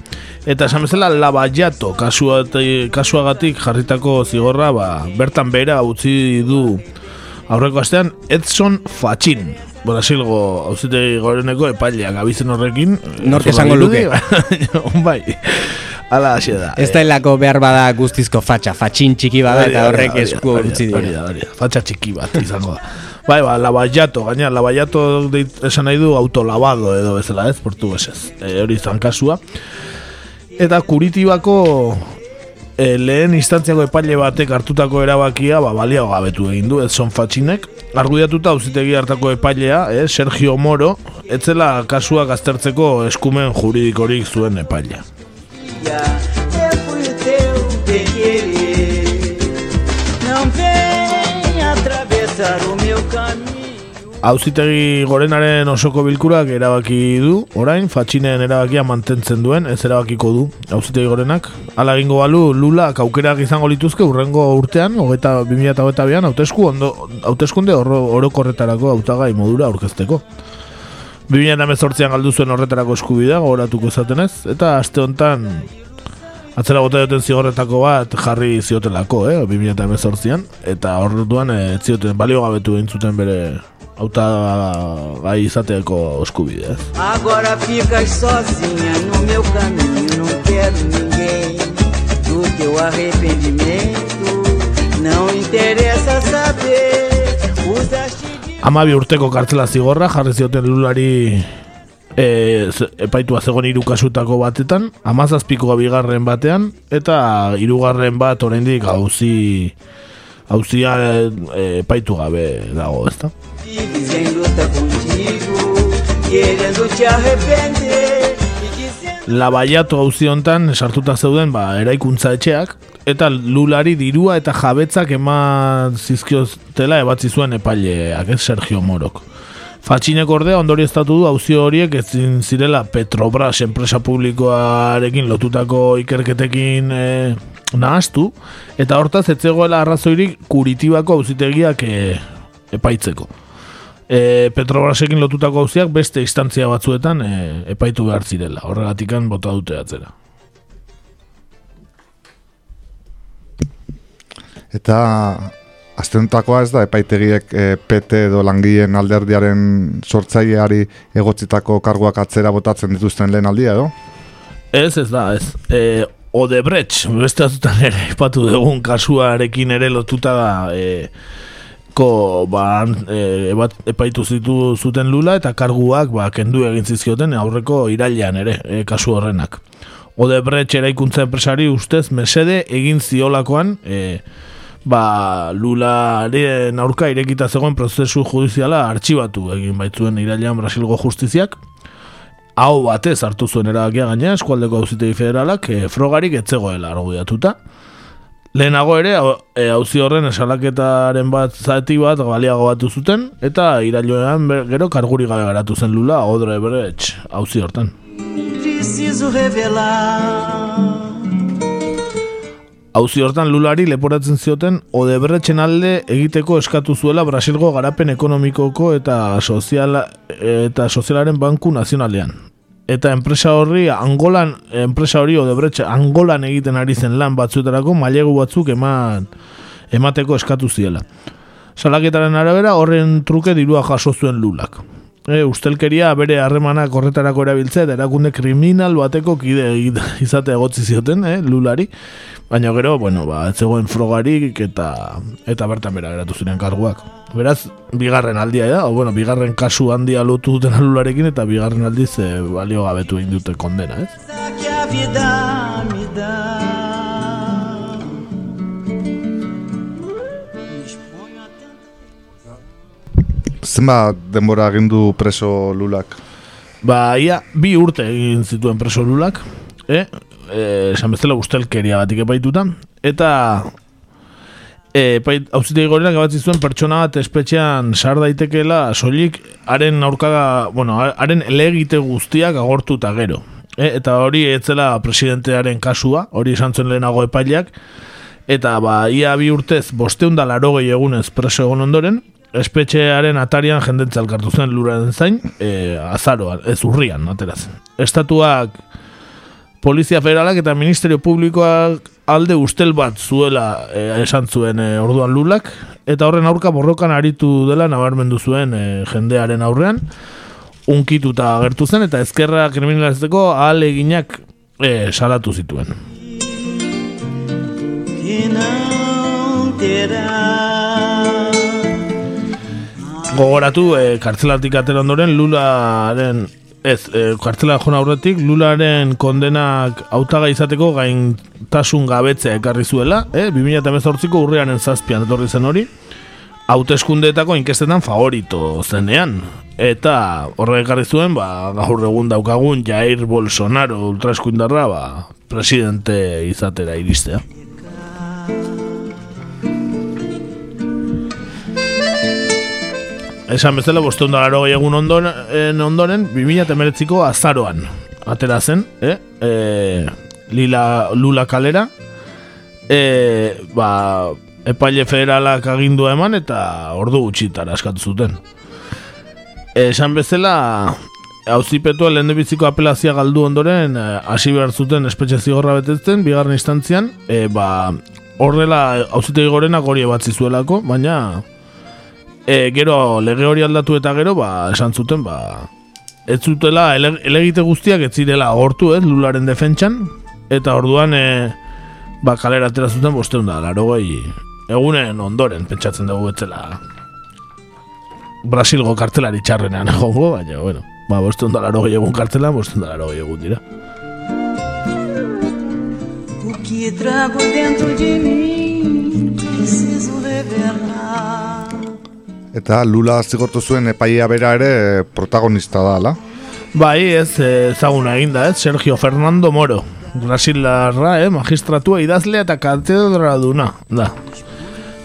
Eta esan bezala, Lavallato kasuagatik, jarritako zigorra, ba, bertan bera utzi du aurreko astean Edson Fachin. Brasilgo auzitegi goreneko epaileak abizen horrekin. Nork esango luke. (laughs) bai. Ala hasi da. Ez da helako behar bada guztizko fatxa, fatxin txiki bada eta horrek Hori esku hori utzi hori dira. da, hori da. Fatxa txiki bat izango da. Bai, ba, lavallato, gaina, deit, esan nahi du autolavado edo bezala ez, portuguesez. E, hori izan kasua. Eta Kuritibako e, lehen instantziako epaile batek hartutako erabakia ba, baliago gabetu egin du, Edson Fatxinek. Argudiatuta auzitegi hartako epailea, eh, Sergio Moro, etzela kasuak aztertzeko eskumen juridikorik zuen epailea. Eu fui o teu bem-querer. Não venha atravessar o meu caminho. Auzitegi gorenaren osoko bilkurak erabaki du, orain, fatxinen erabakia mantentzen duen, ez erabakiko du, auzitegi gorenak. Hala egingo balu, Lula aukerak izango lituzke urrengo urtean, hogeita, 2008an, hautesku, ondo, hauteskunde oro, orokorretarako hautagai modura aurkezteko. 2018an galdu zuen horretarako eskubidea, gogoratuko izaten ez, eta aste hontan atzera bota duten zigorretako bat jarri ziotelako, eh, 2018an, eta horretuan eh, ez zioten balio gabetu zuten bere auta gai izateko eskubidea. Agora ficas sozinha no meu caminho. Não quero ninguém do teu arrependimento. Não interessa saber. Amabi urteko kartzela zigorra jarri zioten lulari e, epaitua zegoen hiru kasutako batetan, amazazpikoa bigarren batean, eta hirugarren bat oraindik auzi auzia e, epaitu gabe dago, ezta? Labaiatu auzi hontan sartuta zeuden ba, eraikuntza etxeak, eta lulari dirua eta jabetzak eman zizkioztela ebatzi zuen epaileak, ez Sergio Morok. Fatxinek ordea ondori estatu du auzio horiek ezin zirela Petrobras enpresa publikoarekin lotutako ikerketekin e, nahaztu, eta hortaz ez zegoela arrazoirik kuritibako auzitegiak e, epaitzeko. E, Petrobrasekin lotutako auziak beste instantzia batzuetan e, epaitu behar zirela, horregatikan bota dute atzera. Eta astenutakoa ez da epaitegiek e, PT edo langileen alderdiaren sortzaileari egotzitako karguak atzera botatzen dituzten lehen aldia edo? Ez, ez da, ez. E, Odebrecht, beste ere, epatu dugun kasuarekin ere lotuta da, e, ko, ba, e, ebat, epaitu zitu zuten lula eta karguak ba, kendu egin zizkioten aurreko irailean ere, e, kasu horrenak. Odebrecht eraikuntza enpresari ustez mesede egin ziolakoan, e, ba, lularen aurka irekita zegoen prozesu judiziala artxibatu egin baitzuen irailean Brasilgo justiziak, hau batez hartu zuen erabakia gaina eskualdeko auzitegi federalak e, frogarik etzegoela argudiatuta. Lehenago ere, hau- e, horren esalaketaren bat zati bat baliago batu zuten, eta irailoean ber- gero karguri gabe garatu zen lula Odre Brecht auzi hortan. Hauzi hortan lulari leporatzen zioten Odebrechen alde egiteko eskatu zuela Brasilgo garapen ekonomikoko eta soziala, eta sozialaren banku nazionalean. Eta enpresa horri Angolan, enpresa hori Odebreche Angolan egiten ari zen lan batzuetarako mailegu batzuk eman emateko eskatu ziela. Salaketaren arabera horren truke dirua jaso zuen lulak. E, ustelkeria bere harremanak horretarako erabiltzea eta erakunde kriminal bateko kide izate egotzi zioten, eh, lulari. Baina gero, bueno, ba, ez zegoen frogarik eta eta bertan bera geratu ziren karguak. Beraz, bigarren aldia da, o, bueno, bigarren kasu handia lotu duten lularekin eta bigarren aldiz e, balio gabetu egin dute kondena, ez? Zenba denbora agindu preso lulak? Ba, ia, bi urte egin zituen preso lulak, eh? Eh, esan bezala ustelkeria batik epaituta, eta eh, epait, hauzitegi gorenak abatzi zuen pertsona bat espetxean sar daitekeela soilik haren aurkaga, bueno, haren elegite guztiak agortu eta gero. Eh, eta hori etzela presidentearen kasua, hori esan zuen lehenago epaileak, eta ba, ia bi urtez bosteunda laro gehi egunez preso egon ondoren, espetxearen atarian jendentza elkartu zen luraren zain, e, azaroan, ez urrian, aterazen. Estatuak, Polizia Federalak eta Ministerio Publikoak alde ustel bat zuela e, esan zuen e, orduan lulak, eta horren aurka borrokan aritu dela nabarmendu zuen e, jendearen aurrean, unkituta agertu zen, eta ezkerra kriminalizateko ahal e, salatu zituen. Gogoratu, e, kartzelatik ondoren, Lularen, ez, e, kartzela jona aurretik, Lularen kondenak hautaga izateko gaintasun gabetzea ekarri zuela, e, 2018ko urriaren zazpian etorri zen hori, hauteskundeetako inkestetan favorito zenean. Eta horrek ekarri zuen, ba, gaur egun daukagun Jair Bolsonaro ultraeskuindarra, ba, presidente izatera iristea. Esan bezala, bosteun da laro egun ondoren, ondoren 2008ko azaroan atera zen, eh? E, lila, lula kalera, e, ba, epaile federalak agindua eman eta ordu gutxitara askatu zuten. Esan bezala, hauzipetua lehen biziko apelazia galdu ondoren, eh, hasi behar zuten espetxe zigorra betetzen, bigarren instantzian, e, ba, horrela hauzitegi gorenak hori ebatzi zuelako, baina e, gero lege hori aldatu eta gero, ba, esan zuten, ba, ez zutela ele, elegite guztiak ez zirela agortu, ez, lularen defentsan, eta orduan, e, ba, kalera atera zuten bosteun da, laro egunen ondoren, pentsatzen dugu etzela Brasilgo kartelari txarrenean egongo, baina, bueno, ba, bosteun da, laro egun kartela, bosteun da, laro egun dira. Que trago dentro de mim preciso revelar. Eta Lula zigortu zuen epaia bera ere protagonista da, ala? Bai, ez ezaguna eginda, ez, Sergio Fernando Moro. Brasilarra, eh, magistratua idazlea eta katedra duna, da.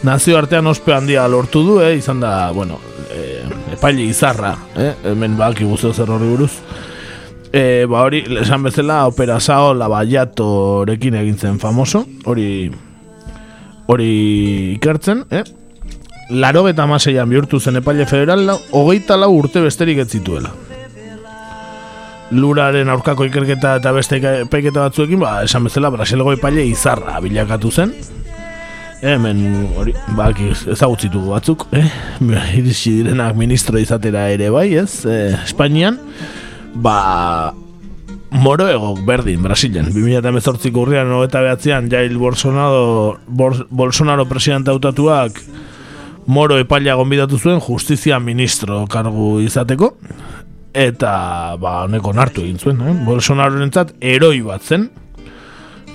Nazio artean ospe handia lortu du, eh, izan da, bueno, eh, epaile izarra, eh, hemen baki guztio zer horri buruz. E, ba hori, esan bezala, opera sao labaiatorekin egin zen famoso, hori hori ikertzen, eh? Laro eta maseian bihurtu zen epaile federal, hogeita lau urte besterik ez zituela. Luraren aurkako ikerketa eta beste epaiketa batzuekin, ba, esan bezala, Brasilgo epaile izarra bilakatu zen. Eh, hemen, hori, bak, ezagutzitu batzuk, eh? (laughs) Iritsi direnak ministro izatera ere bai, ez? Eh, Espainian, ba, Moro egok berdin, Brasilen. 2018ko urrian eta behatzean Jail Bolsonaro, Bolsonaro presidente hautatuak Moro epaila gonbidatu zuen justizia ministro kargu izateko eta ba honeko nartu egin zuen, eh? Bolsonaro entzat eroi bat zen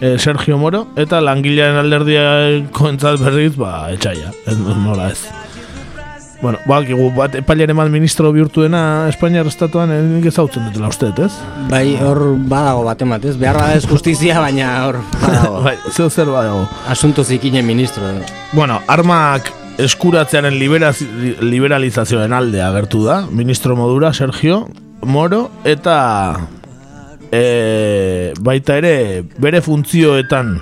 e, Sergio Moro eta langilearen alderdiako entzat berriz ba etxaia, ez nola ez Bueno, ba, bat epailaren bat ministro bihurtu dena Espainiar estatuan nik ezautzen dutela uste, ez? Bai, hor badago bat emat, ez? Beharra ez justizia, baina hor badago. (laughs) bai, zeu zer badago. Asunto zikinen ministro. Eh? Bueno, armak eskuratzearen liberalizazioen alde agertu da, ministro modura, Sergio Moro, eta e, baita ere bere funtzioetan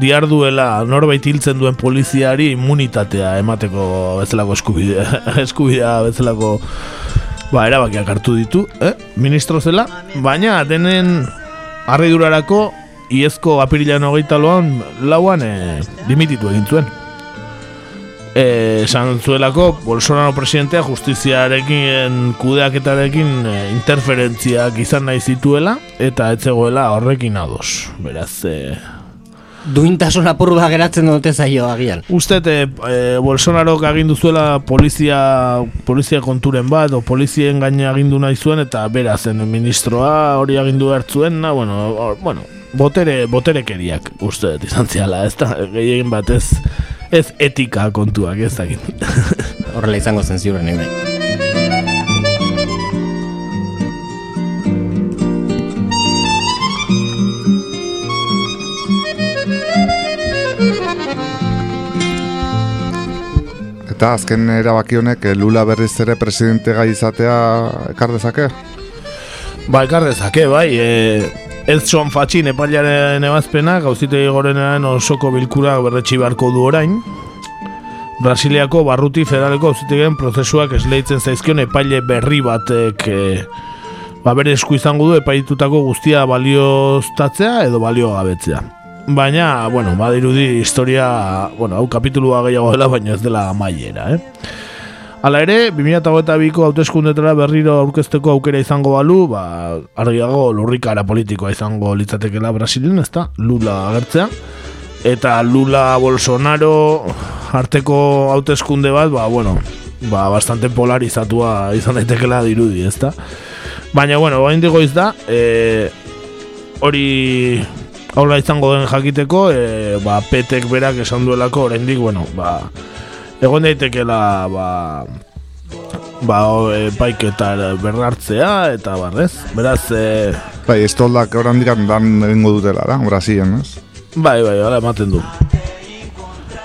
diarduela norbait hiltzen duen poliziari immunitatea emateko bezalako eskubidea, (laughs) eskubidea bezalako ba, erabakiak hartu ditu, eh? ministro zela, baina denen harridurarako iezko apirilan hogeita loan lauan eh, dimititu egin zuen. Eh, esan zuelako Bolsonaro presidentea justiziarekin kudeaketarekin eh, interferentziak izan nahi zituela eta etzegoela horrekin ados. Beraz, eh, Duintasun apur bat geratzen dute zaio agian. Uste, e, e, Bolsonaro agindu zuela polizia, polizia konturen bat, o polizien gaine agindu nahi zuen, eta bera zen ministroa hori agindu hartzuen, na, bueno, or, bueno, botere, boterekeriak uste izan ziala, ez da, gehien bat ez, etika kontuak, ez dakit. (laughs) Horrela izango zen ziurren bai. Eta azken erabaki honek eh, Lula berriz ere presidente gai izatea ekar dezake? Ba, ekar dezake, bai. E, ez son fatxin epailaren ebazpena, gauzite gorenean osoko bilkura berretxi beharko du orain. Brasiliako barruti federaleko gauzitegen prozesuak esleitzen zaizkion epaile berri batek e, ba, bere esku izango du epaitutako guztia balioztatzea edo balio gabetzea. Baina, bueno, badirudi historia, bueno, hau kapitulua gehiago dela, baina ez dela maiera, eh? Hala ere, 2008ko hauteskundetara berriro aurkezteko aukera izango balu, ba, argiago lurrikara politikoa izango litzatekela Brasilien, ezta? Lula agertzea. Eta Lula Bolsonaro arteko hauteskunde bat, ba, bueno, ba, bastante polarizatua izan daitekela dirudi, ezta? Baina, bueno, bain digo da, e, hori Hola izango den jakiteko, e, ba, petek berak esan duelako, oraindik bueno, ba, egon daitekela, ba, ba, e, paiketa berrartzea, eta barrez, beraz, e, Bai, estoldak oraindik dan egingo dutela, da, Brasilen, ez? bai, bai, hala ematen du.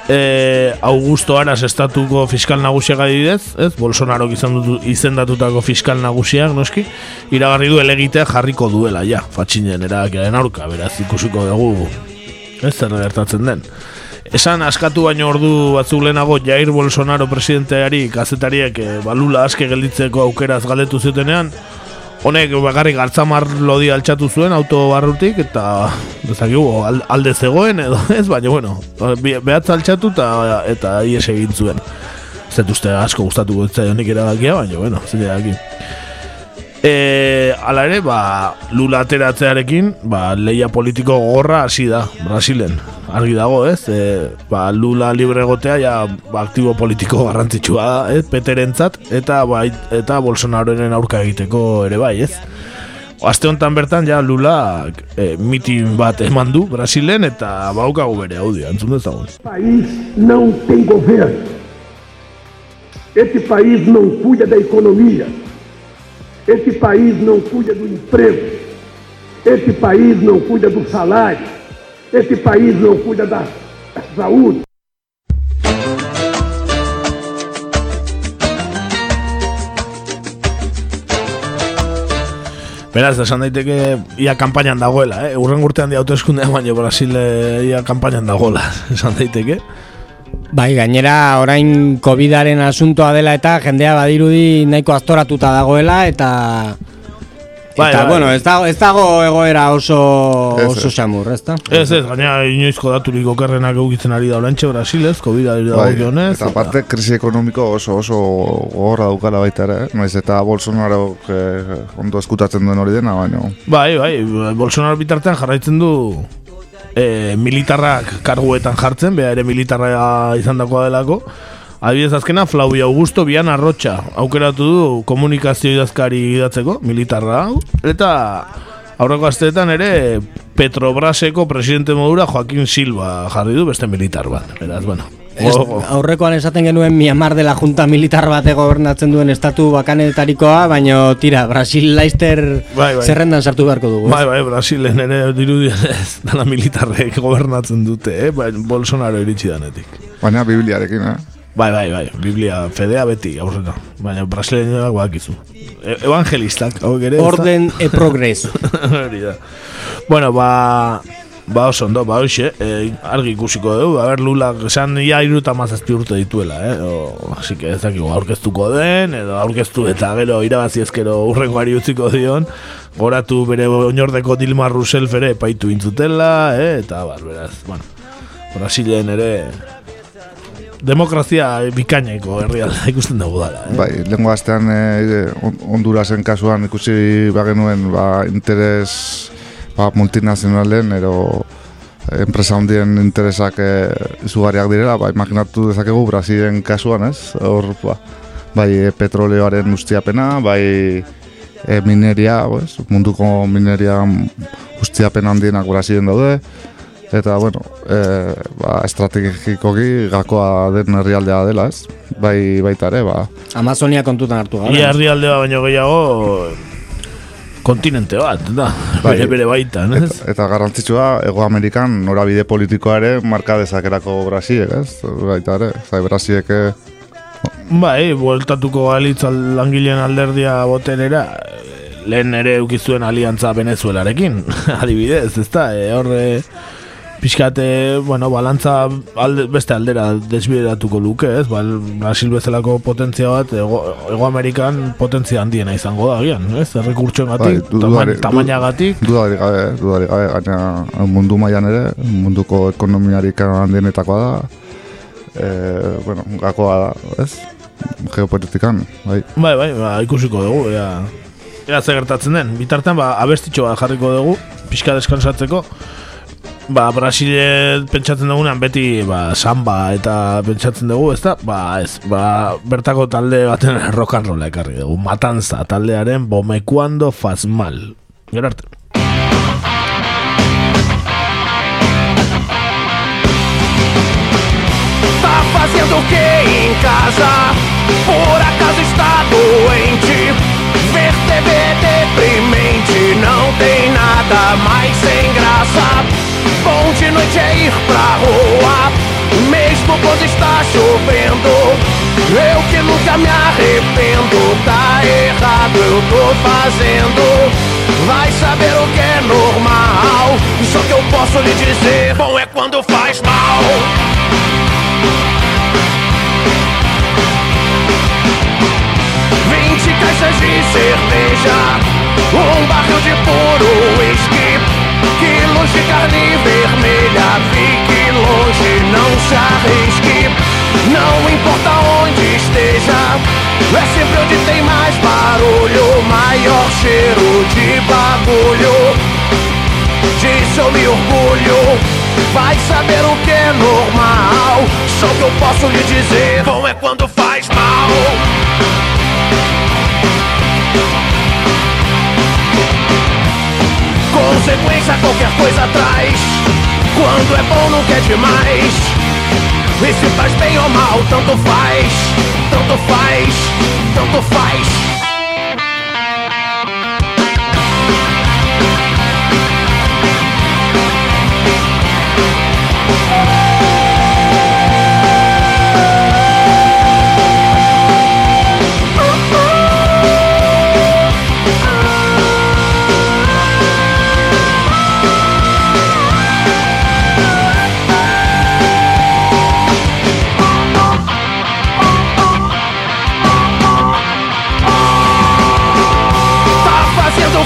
E, Augusto Aras estatuko fiskal nagusiak adibidez, ez? Bolsonaro izan izendatutako fiskal nagusiak, noski, iragarri du elegitea jarriko duela, ja, fatxinen erabakiaren aurka, beraz ikusiko dugu, ez zer gertatzen den. Esan askatu baino ordu batzuk lehenago Jair Bolsonaro presidenteari kazetariek e, balula aske gelditzeko aukeraz galdetu zutenean, honek bakarrik galtzamar lodi altxatu zuen auto barrutik eta dezakigu alde zegoen edo ez, baina bueno, behatz altxatu eta, eta ies egin zuen. Zet uste asko gustatuko ez zaionik erabakia, baina bueno, zile daki. E, ala ere, ba, lula ateratzearekin, ba, leia politiko gorra hasi da, Brasilen. Argi dago, ez? E, ba, lula libre egotea, ja, ba, aktibo politiko garrantzitsua da, ez? Peterentzat, eta, ba, eta Bolsonaroren aurka egiteko ere bai, ez? Aste honetan bertan, ja, lula e, mitin bat eman du Brasilen, eta baukagu bere audio, antzun dezagun. país não tem governo. Esse país não cuida da economia. Esse país não cuida do emprego. Esse país não cuida do salário. Esse país não cuida da saúde. Beraz, esan daiteke ia kanpainan dagoela, eh? Urren urtean di autoeskundean baina Brasil eh, ia kanpainan dagoela, (laughs) esan daiteke. Bai, gainera orain Covidaren asuntoa dela eta jendea badirudi nahiko aztoratuta dagoela eta Bai, eta bai. bueno, ez dago, ez dago egoera oso Ez, oso ez. xamur, ezta? Ez ez, gaina inoizko daturik okerrenak eukitzen ari da orantxe Brasilez, COVID-ari Bai, dagokionez. eta aparte krisi ekonomiko oso oso gogorra daukala baita ere, eh? Eta Bolsonaro eh, ondo eskutatzen duen hori dena, baina Bai, bai, Bolsonaro bitartean jarraitzen du e, militarrak karguetan jartzen, beha ere militarra izan dakoa delako. Adibidez azkena, Flavio Augusto bian arrotxa aukeratu du komunikazio idazkari idatzeko, militarra hau. Eta aurreko asteetan ere Petrobraseko presidente modura Joaquin Silva jarri du beste militar bat. Beraz, bueno, Ez, aurrekoan esaten genuen Myanmar dela junta militar bate gobernatzen duen estatu bakanetarikoa, baino tira, Brasil Leister Bai, bai. zerrendan sartu beharko dugu. Bai, bai, Brasilen ere dirudien ez, dala militarrek gobernatzen dute, eh? Bai, Bolsonaro iritsi danetik. baina Bibliarekin, eh? Bai, bai, bai, Biblia fedea beti, aurrena. Baina brasileñoak bakizu. E evangelistak, hauek ere. ezta? Orden e progreso. (laughs) Bueno, ba... Ba, oso ondo, ba, hoxe, e, argi ikusiko dugu, a ber, Lula, esan ia iruta mazazpi urte dituela, eh? O, así que ez dakigu, aurkeztuko den, edo aurkeztu eta gero irabazi ezkero urrengoari utziko dion, goratu bere oinordeko Dilma Rousseff ere paitu intzutela, eh? eta, bar, beraz, bueno, Brasilen ere demokrazia bikaineko herrialda (laughs) ikusten dugu dela. Eh? Bai, lengo astean e, Hondurasen kasuan ikusi bagenuen ba, interes ba, multinazionalen ero enpresa handien interesak e, izugarriak direla, ba, imaginatu dezakegu Brasilen kasuan, ez? Hor, ba, bai e, petroleoaren ustiapena, bai e, mineria, pues, munduko mineria ustiapen handienak Brasilen daude, eta bueno, e, ba, estrategikoki gakoa den herrialdea dela, ez? Bai, baita ere, ba. Amazonia kontutan hartu gara. Ia herrialdea baino gehiago kontinente bat, da, Bai. bere, bere baita, ez? Eta, eta garrantzitsua, Ego Amerikan norabide politikoa ere marka dezakerako Brasiek, ez? Baita ere, zai Brasiek eh, Bai, bueltatuko galitz al- langileen alderdia boterera, lehen ere ukizuen aliantza Venezuelarekin, (laughs) adibidez, ezta? E, horre, pixkate, bueno, balantza alde, beste aldera desbideratuko luke, ez? Ba, Brasil bezalako potentzia bat, ego, ego Amerikan potentzia handiena izango da, gian, ez? Errekurtsoen bai, gatik, du- dudari- du- tamainagatik, Dudarik gabe, dudarik gabe, gaina mundu mailan ere, munduko ekonomiarik handienetakoa da, e, bueno, gakoa da, ez? Geopolitikan, bai. Bai, bai, ba, ikusiko dugu, ea, ea ze gertatzen den. Bitartean, ba, abestitxo bat jarriko dugu, pixka deskansatzeko. Ba, Brasile pentsatzen dugunean beti ba, samba eta pentsatzen dugu, ez da? Ba, ez, ba, bertako talde baten (laughs) rock and rolla ekarri dugu. Matanza taldearen Bomekuando Faz Mal. Gero arte. Tá fazendo o que em casa? Por acaso está doente? Ver TV deprimente, não tem nada mais sem graça. Bom de noite é ir pra rua, mesmo quando está chovendo. Eu que nunca me arrependo, tá errado, eu tô fazendo. Vai saber o que é normal, só que eu posso lhe dizer: bom é quando faz mal. 20 caixas de cerveja, um barril de puro whisky, de carne vermelha, fique longe, não se arrisque, não importa onde esteja, é sempre onde tem mais barulho, maior cheiro de bagulho. Disso eu me orgulho, vai saber o que é normal, só que eu posso lhe dizer, bom é quando faz mal. Consequência qualquer coisa traz. Quando é bom nunca é demais. E se faz bem ou mal, tanto faz Tanto faz, tanto faz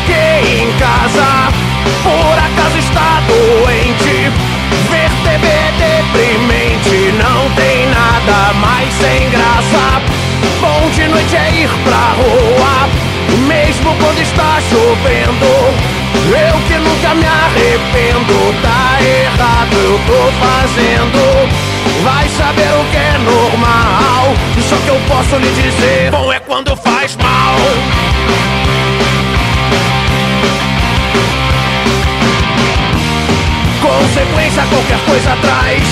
Que em casa? Por acaso está doente? Ver TV é deprimente, não tem nada mais sem graça. Bom de noite é ir pra rua, mesmo quando está chovendo. Eu que nunca me arrependo, tá errado, eu tô fazendo. Vai saber o que é normal, só que eu posso lhe dizer: bom é quando faz mal. Consequência qualquer coisa traz.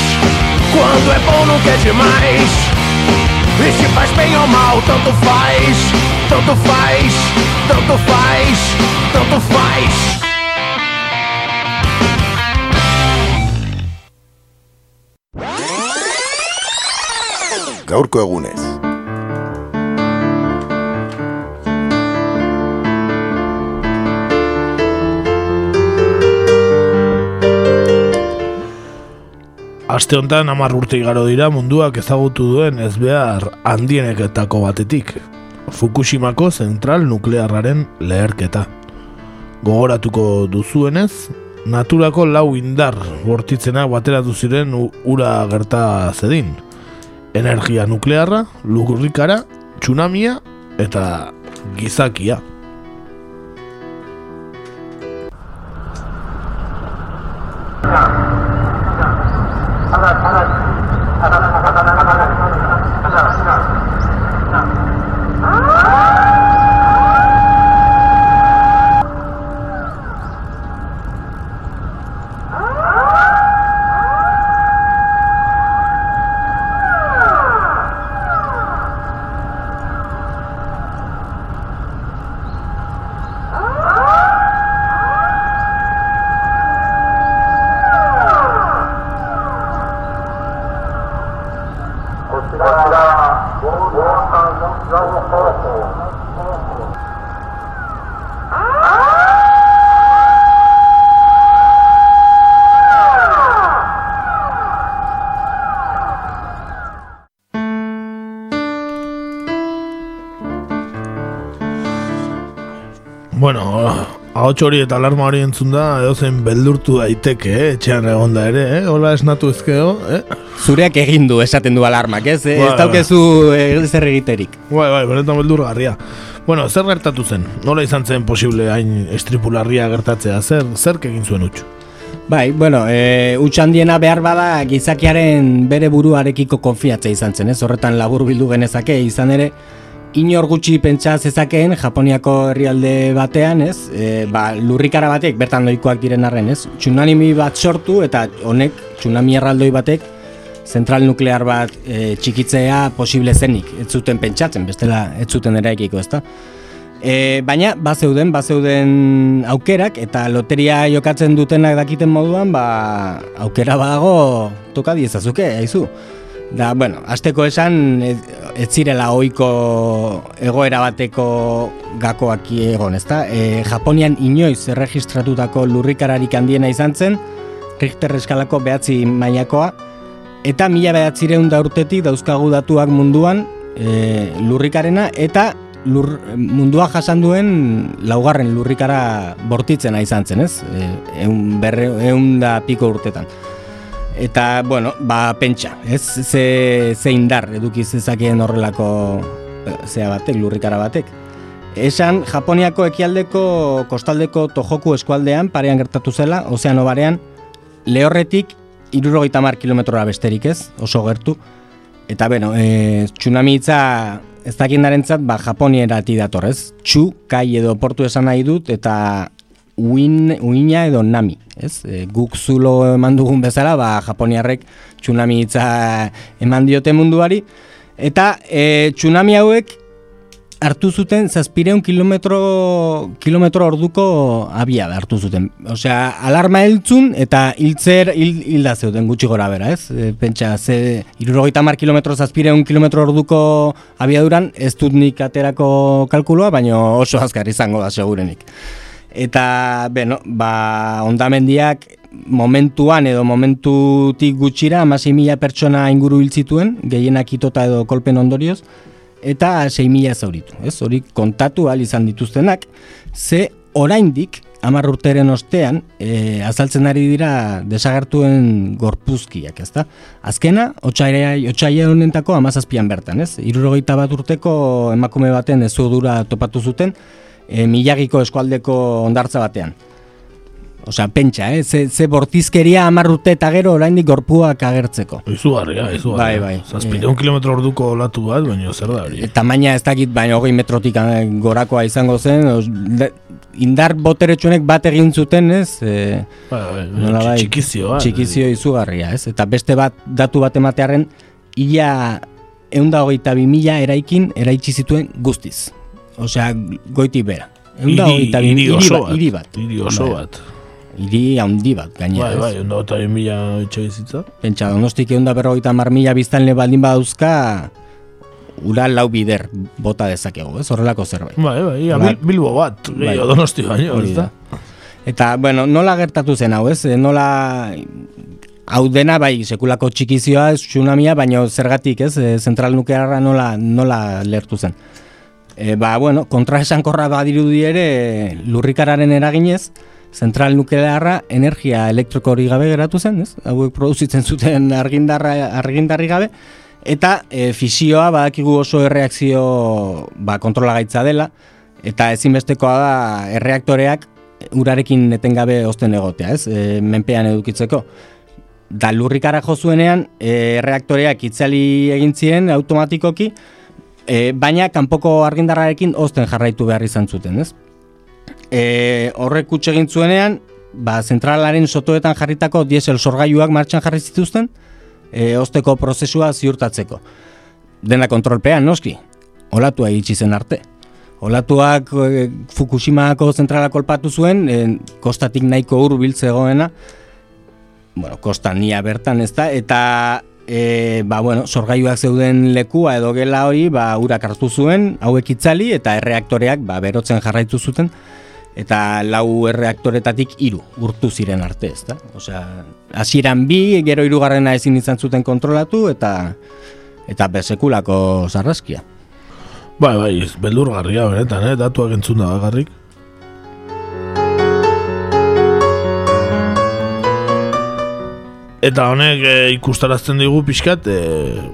Quando é bom nunca é demais. E se faz bem ou mal, tanto faz. Tanto faz, tanto faz, tanto faz. Gaurko egunez. Aste honetan hamar urte igaro dira munduak ezagutu duen ez behar handieneketako batetik. Fukushimako zentral nuklearraren leherketa. Gogoratuko duzuenez, naturako lau indar bortitzenak bateratu ziren ura gerta zedin. Energia nuklearra, lurrikara, tsunamia eta gizakia. Ahots hori eta alarma hori entzun da, edozein beldurtu daiteke, eh? etxean egonda ere, eh? Hola esnatu ezkeo, eh? Zureak egin du esaten du alarmak, ez? Eh, Bai, ez daukezu eh, zer egiterik. Bai, bai, benetan beldurgarria. Bueno, zer gertatu zen? Nola izan zen posible hain estripularria gertatzea? Zer, zer egin zuen utxu? Bai, bueno, e, handiena behar bada gizakiaren bere buruarekiko konfiatzea izan zen, ez? Horretan labur bildu genezake, izan ere, inor gutxi pentsa zezakeen Japoniako herrialde batean, ez? E, ba, lurrikara batek, bertan doikoak diren arren, ez? Tsunami bat sortu eta honek, tsunami erraldoi batek, zentral nuklear bat e, txikitzea posible zenik, ez zuten pentsatzen, bestela ez zuten eraikiko, ezta? E, baina, bazeuden, bazeuden aukerak, eta loteria jokatzen dutenak dakiten moduan, ba, aukera badago toka diezazuke, haizu. Da, bueno, azteko esan, ez, zirela ohiko egoera bateko gakoak egon, ezta? E, Japonian inoiz erregistratutako lurrikararik handiena izan zen, Richter eskalako behatzi mailakoa, eta mila behatzireun da urtetik dauzkagu datuak munduan e, lurrikarena, eta lur, mundua jasan duen laugarren lurrikara bortitzena izan zen, ez? E, eun, berre, eun da piko urtetan. Eta, bueno, ba, pentsa, ez? Ze, ze indar eduki zezakeen horrelako e, zea batek, lurrikara batek. Esan, Japoniako ekialdeko kostaldeko tojoku eskualdean, parean gertatu zela, ozeano barean, lehorretik irurogeita mar kilometrora besterik ez, oso gertu. Eta, bueno, e, tsunami hitza ez dakindarentzat, ba, Japonierati dator, ez? Txu, kai edo portu esan nahi dut, eta uin, uina edo nami, ez? E, guk zulo eman dugun bezala, ba, Japoniarrek tsunami hitza eman diote munduari. Eta e, tsunami hauek hartu zuten zazpireun kilometro, kilometro orduko abia hartu zuten. Osea, alarma heltzun eta hiltzer hil, hilda zeuden gutxi gora bera, ez? E, pentsa, ze irurogeita mar kilometro zazpireun kilometro orduko abiaduran ez dut nik aterako kalkuloa, baina oso azkar izango da segurenik. Eta, beno, ba, ondamendiak momentuan edo momentutik gutxira amasei mila pertsona inguru hil zituen, gehienak itota edo kolpen ondorioz, eta 6.000 zauritu. Ez hori kontatu ahal izan dituztenak, ze oraindik hamar urteren ostean e, azaltzen ari dira desagertuen gorpuzkiak, ezta? Azkena, otsaia honentako 17an bertan, ez? 71 bat urteko emakume baten ezudura topatu zuten e, milagiko eskualdeko ondartza batean. Osea, pentsa, eh? ze, ze bortizkeria hamar urte eta gero oraindik gorpuak agertzeko. Izugarria, izugarria. Bai, bai. Zazpireun kilometro orduko olatu bat, baina zer da hori. Tamaina ez dakit, baina hogei metrotik eh, gorakoa izango zen, os, indar boteretsunek bat egin zuten, ez? E, Bai, bai, bai, txikizio bat. Txikizio izugarria, ez? Eta beste bat, datu bat ematearen, ia eunda hogeita bi mila eraikin eraitsi zituen guztiz. Osea, goitik bera. Eunda hogeita bi hiri bat. Hiri bat. Hiri oso Bai. bat. Hiri handi bat, gainera. Bai, bai, ez? ondo eta mila etxe bizitza. Pentsa, donostik egun da berrogeita mar mila biztanle baldin badauzka, ura lau bider bota dezakegu, ez? Horrelako zerbait. Bai, bai, ia, Bai. Bil- Bilbo bat, Bai. gehiago donosti baino, ez da? Eta, bueno, nola gertatu zen hau, ez? E, Nola hau dena bai sekulako txikizioa, tsunamia, baina zergatik, ez, e, zentral nuklearra nola, nola lertu zen. E, ba, bueno, kontra esankorra badirudi ere lurrikararen eraginez, zentral nuklearra energia elektriko hori gabe geratu zen, ez? Hauek produzitzen zuten argindarra, argindarri gabe, eta e, fisioa badakigu oso erreakzio ba, kontrolagaitza dela, eta ezinbestekoa da erreaktoreak urarekin etengabe osten egotea, ez? E, menpean edukitzeko. Da lurrikara jo zuenean, e, erreaktoreak itzali egin ziren automatikoki, e, baina kanpoko argindarrarekin osten jarraitu behar izan zuten, ez? E, horrek utxe egin zuenean, ba, zentralaren sotoetan jarritako diesel sorgailuak martxan jarri zituzten, e, osteko prozesua ziurtatzeko. Dena kontrolpean, noski, olatua iritsi zen arte. Olatuak e, Fukushimako zentrala kolpatu zuen, e, kostatik nahiko hurbil zegoena, bueno, kostan nia bertan ez da, eta e, ba, bueno, sorgaiuak zeuden lekua edo gela hori ba, urak hartu zuen, hauek itzali, eta erreaktoreak ba, berotzen jarraitu zuten, eta lau erreaktoretatik hiru urtu ziren arte, ezta? Osea, hasieran bi, gero hirugarrena ezin izan zuten kontrolatu eta eta besekulako sarraskia. Bai, bai, beldurgarria benetan, eh, datuak entzun da bakarrik. Eta honek e, ikustarazten digu pixkat, e,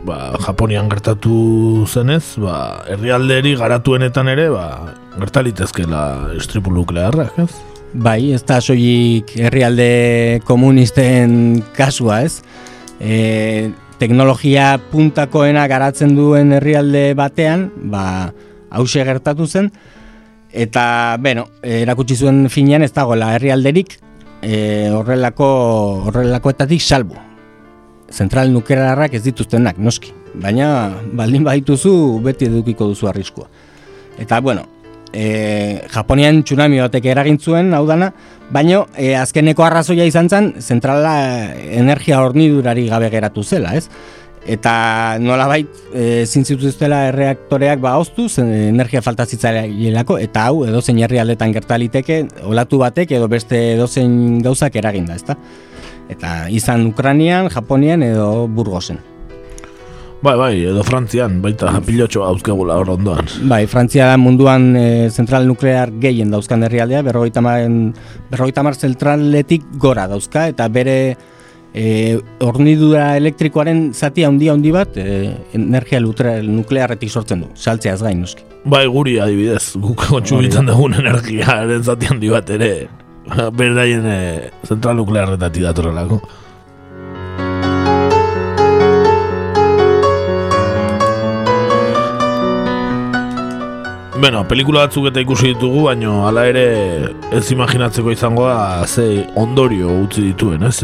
ba, Japonian gertatu zenez, ba, herrialderi garatuenetan ere, ba, gertalitezkela estripu nuklearrak, ez? Bai, ez da soilik herrialde komunisten kasua, ez? E, teknologia puntakoena garatzen duen herrialde batean, ba, hause gertatu zen, eta, bueno, erakutsi zuen finean ez dagoela herrialderik, e, horrelako horrelakoetatik salbu. Zentral nuklearrak ez dituztenak, noski. Baina, baldin badituzu, beti edukiko duzu arriskua. Eta, bueno, e, Japonian tsunami batek eragin zuen, hau dana, baina e, azkeneko arrazoia izan zen, zentrala energia hornidurari gabe geratu zela, ez? Eta nola bait e, zintzituztela erreaktoreak ba oztu, energia falta zitzaileako, eta hau edo zein herri aldetan gertaliteke, olatu batek edo beste edo zein gauzak eraginda, ezta? Eta izan Ukranian, Japonian edo Burgosen. Bai, bai, edo Frantzian, baita pilotxo hauzkegula hor ondoan. Bai, Frantzia da munduan e, zentral nuklear gehien dauzkan herrialdea, berrogeita mar zentraletik gora dauzka, eta bere e, hornidura elektrikoaren zati handi handi bat e, energia nuklearretik sortzen du, saltzeaz gain noski. Bai, guri adibidez, guk kontsumitzen dugun energiaren zati handi bat ere, berdaien e, zentral nuklearretatik datorrelako. Bueno, pelikula batzuk eta ikusi ditugu, baino hala ere ez imaginatzeko izango da ze ondorio utzi dituen, ez?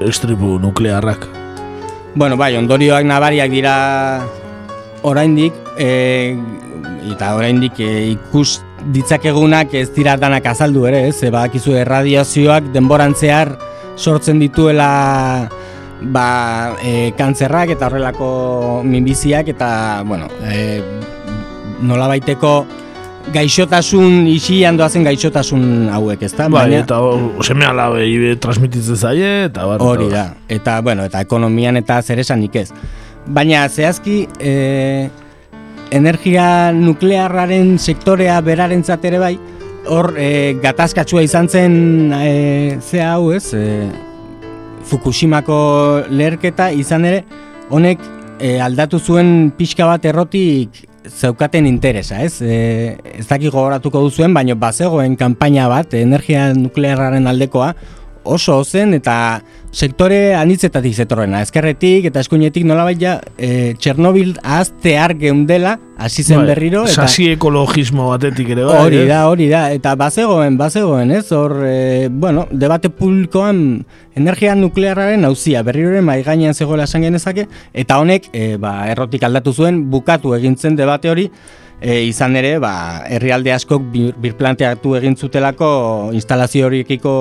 Estripu nuklearrak. Bueno, bai, ondorioak nabariak dira oraindik e, eta oraindik e, ikus ditzakegunak ez dira danak azaldu ere, ez? E, badakizu erradiazioak denborantzear sortzen dituela ba, e, kantzerrak eta horrelako minbiziak eta, bueno, e, nola baiteko gaixotasun isian doazen gaixotasun hauek, ezta? Bai, Baina, eta seme alabe transmititzen zaie, eta bar, Hori da, eta, bueno, eta ekonomian eta zer esanik ez. Baina, zehazki, e, energia nuklearraren sektorea beraren ere bai, hor e, gatazkatsua izan zen e, ze hau ez, e, Fukushimako leherketa izan ere, honek e, aldatu zuen pixka bat errotik zeukaten interesa, ez? E, ez dakik gogoratuko duzuen, baina bazegoen kanpaina bat, energia nuklearraren aldekoa, oso ozen eta sektore anitzetatik zetorrena, ezkerretik eta eskuinetik nolabait ja e, Txernobil ahaztear geundela, hasi zen bai, berriro. Eta, sasi ekologismo batetik ere bai. Hori da, hori da, eta bazegoen, bazegoen, ez? Hor, e, bueno, debate publikoan energia nuklearraren hauzia, berriro mai gainean zegoela esan genezake, eta honek, e, ba, errotik aldatu zuen, bukatu egintzen debate hori, e, izan ere, ba, herrialde askok bir, birplanteatu egin zutelako instalazio horiekiko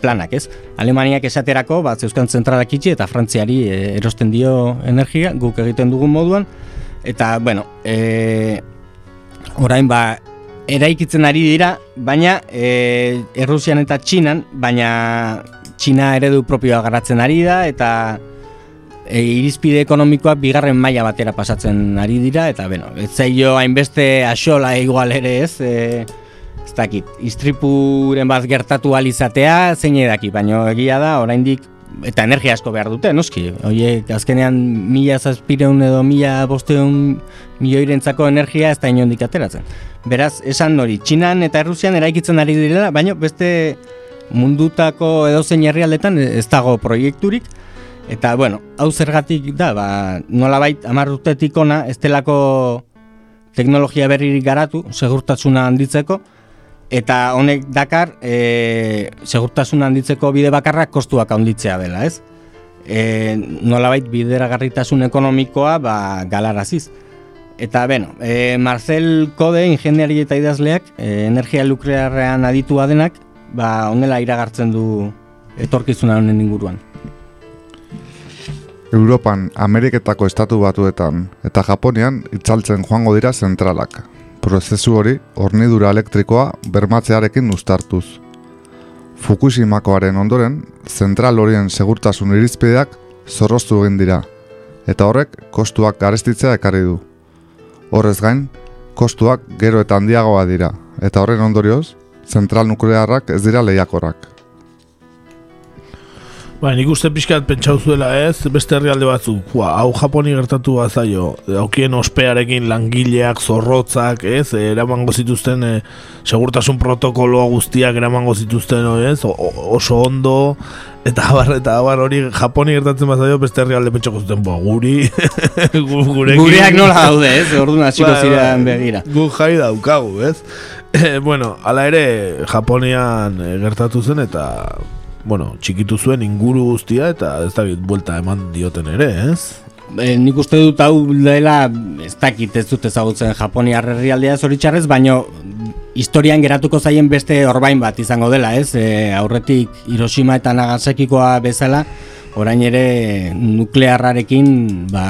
planak, ez? Alemaniak esaterako, bat zeuzkan zentralak itxi eta Frantziari e, erosten dio energia, guk egiten dugun moduan, eta, bueno, e, orain, ba, eraikitzen ari dira, baina e, Errusian eta Txinan, baina Txina eredu propioa garatzen ari da, eta e, irizpide ekonomikoak bigarren maila batera pasatzen ari dira, eta beno, ez zailo hainbeste asola igual ere ez, e, ez dakit, istripuren bat gertatu alizatea, zein edaki, baina egia da, oraindik eta energia asko behar dute, noski. Oiek, azkenean mila zazpireun edo mila bosteun milioirentzako energia ez da inondik ateratzen. Beraz, esan hori, Txinan eta Errusian eraikitzen ari direla, baina beste mundutako edozein herrialdetan ez dago proiekturik, eta, bueno, hau zergatik da, ba, nolabait amar urtetik ona, ez delako teknologia berririk garatu, segurtasuna handitzeko, eta honek dakar e, segurtasun handitzeko bide bakarrak kostuak handitzea dela, ez? E, nolabait bideragarritasun ekonomikoa ba, galaraziz. Eta, beno, e, Marcel Kode, ingeniari eta idazleak, e, energia nuklearrean aditua denak, ba, onela iragartzen du etorkizuna honen inguruan. Europan, Ameriketako estatu batuetan eta Japonian itzaltzen joango dira zentralak, prozesu hori hornidura elektrikoa bermatzearekin uztartuz. Fukushimakoaren ondoren, zentral horien segurtasun irizpideak zorroztu egin dira, eta horrek kostuak garestitzea ekarri du. Horrez gain, kostuak gero eta handiagoa dira, eta horren ondorioz, zentral nuklearrak ez dira lehiakorrak. Ba, nik uste pixkat pentsau zuela ez, beste herrialde batzu. Hua, hau Japoni gertatu bazaio, haukien ospearekin langileak, zorrotzak, ez, eramango zituzten, e, segurtasun protokoloa guztiak eramango zituzten, ez, o, oso ondo, eta abar, eta abar hori Japoni gertatzen bazaio, beste herrialde pentsako zuten, bo, guri, (laughs) gurekin. Gureak nola daude, ez, orduan hasiko Bai, bai, ziren begira. Gu jai daukagu, ez? (laughs) Eh, bueno, ala ere, Japonian eh, gertatu zen, eta bueno, txikitu zuen inguru guztia eta ez da buelta eman dioten ere, ez? E, nik uste dut hau dela, ez dakit ez dut ezagutzen Japoniar herrialdea zoritxarrez, baino historian geratuko zaien beste orbain bat izango dela, ez? E, aurretik Hiroshima eta Nagasakikoa bezala, orain ere nuklearrarekin, ba,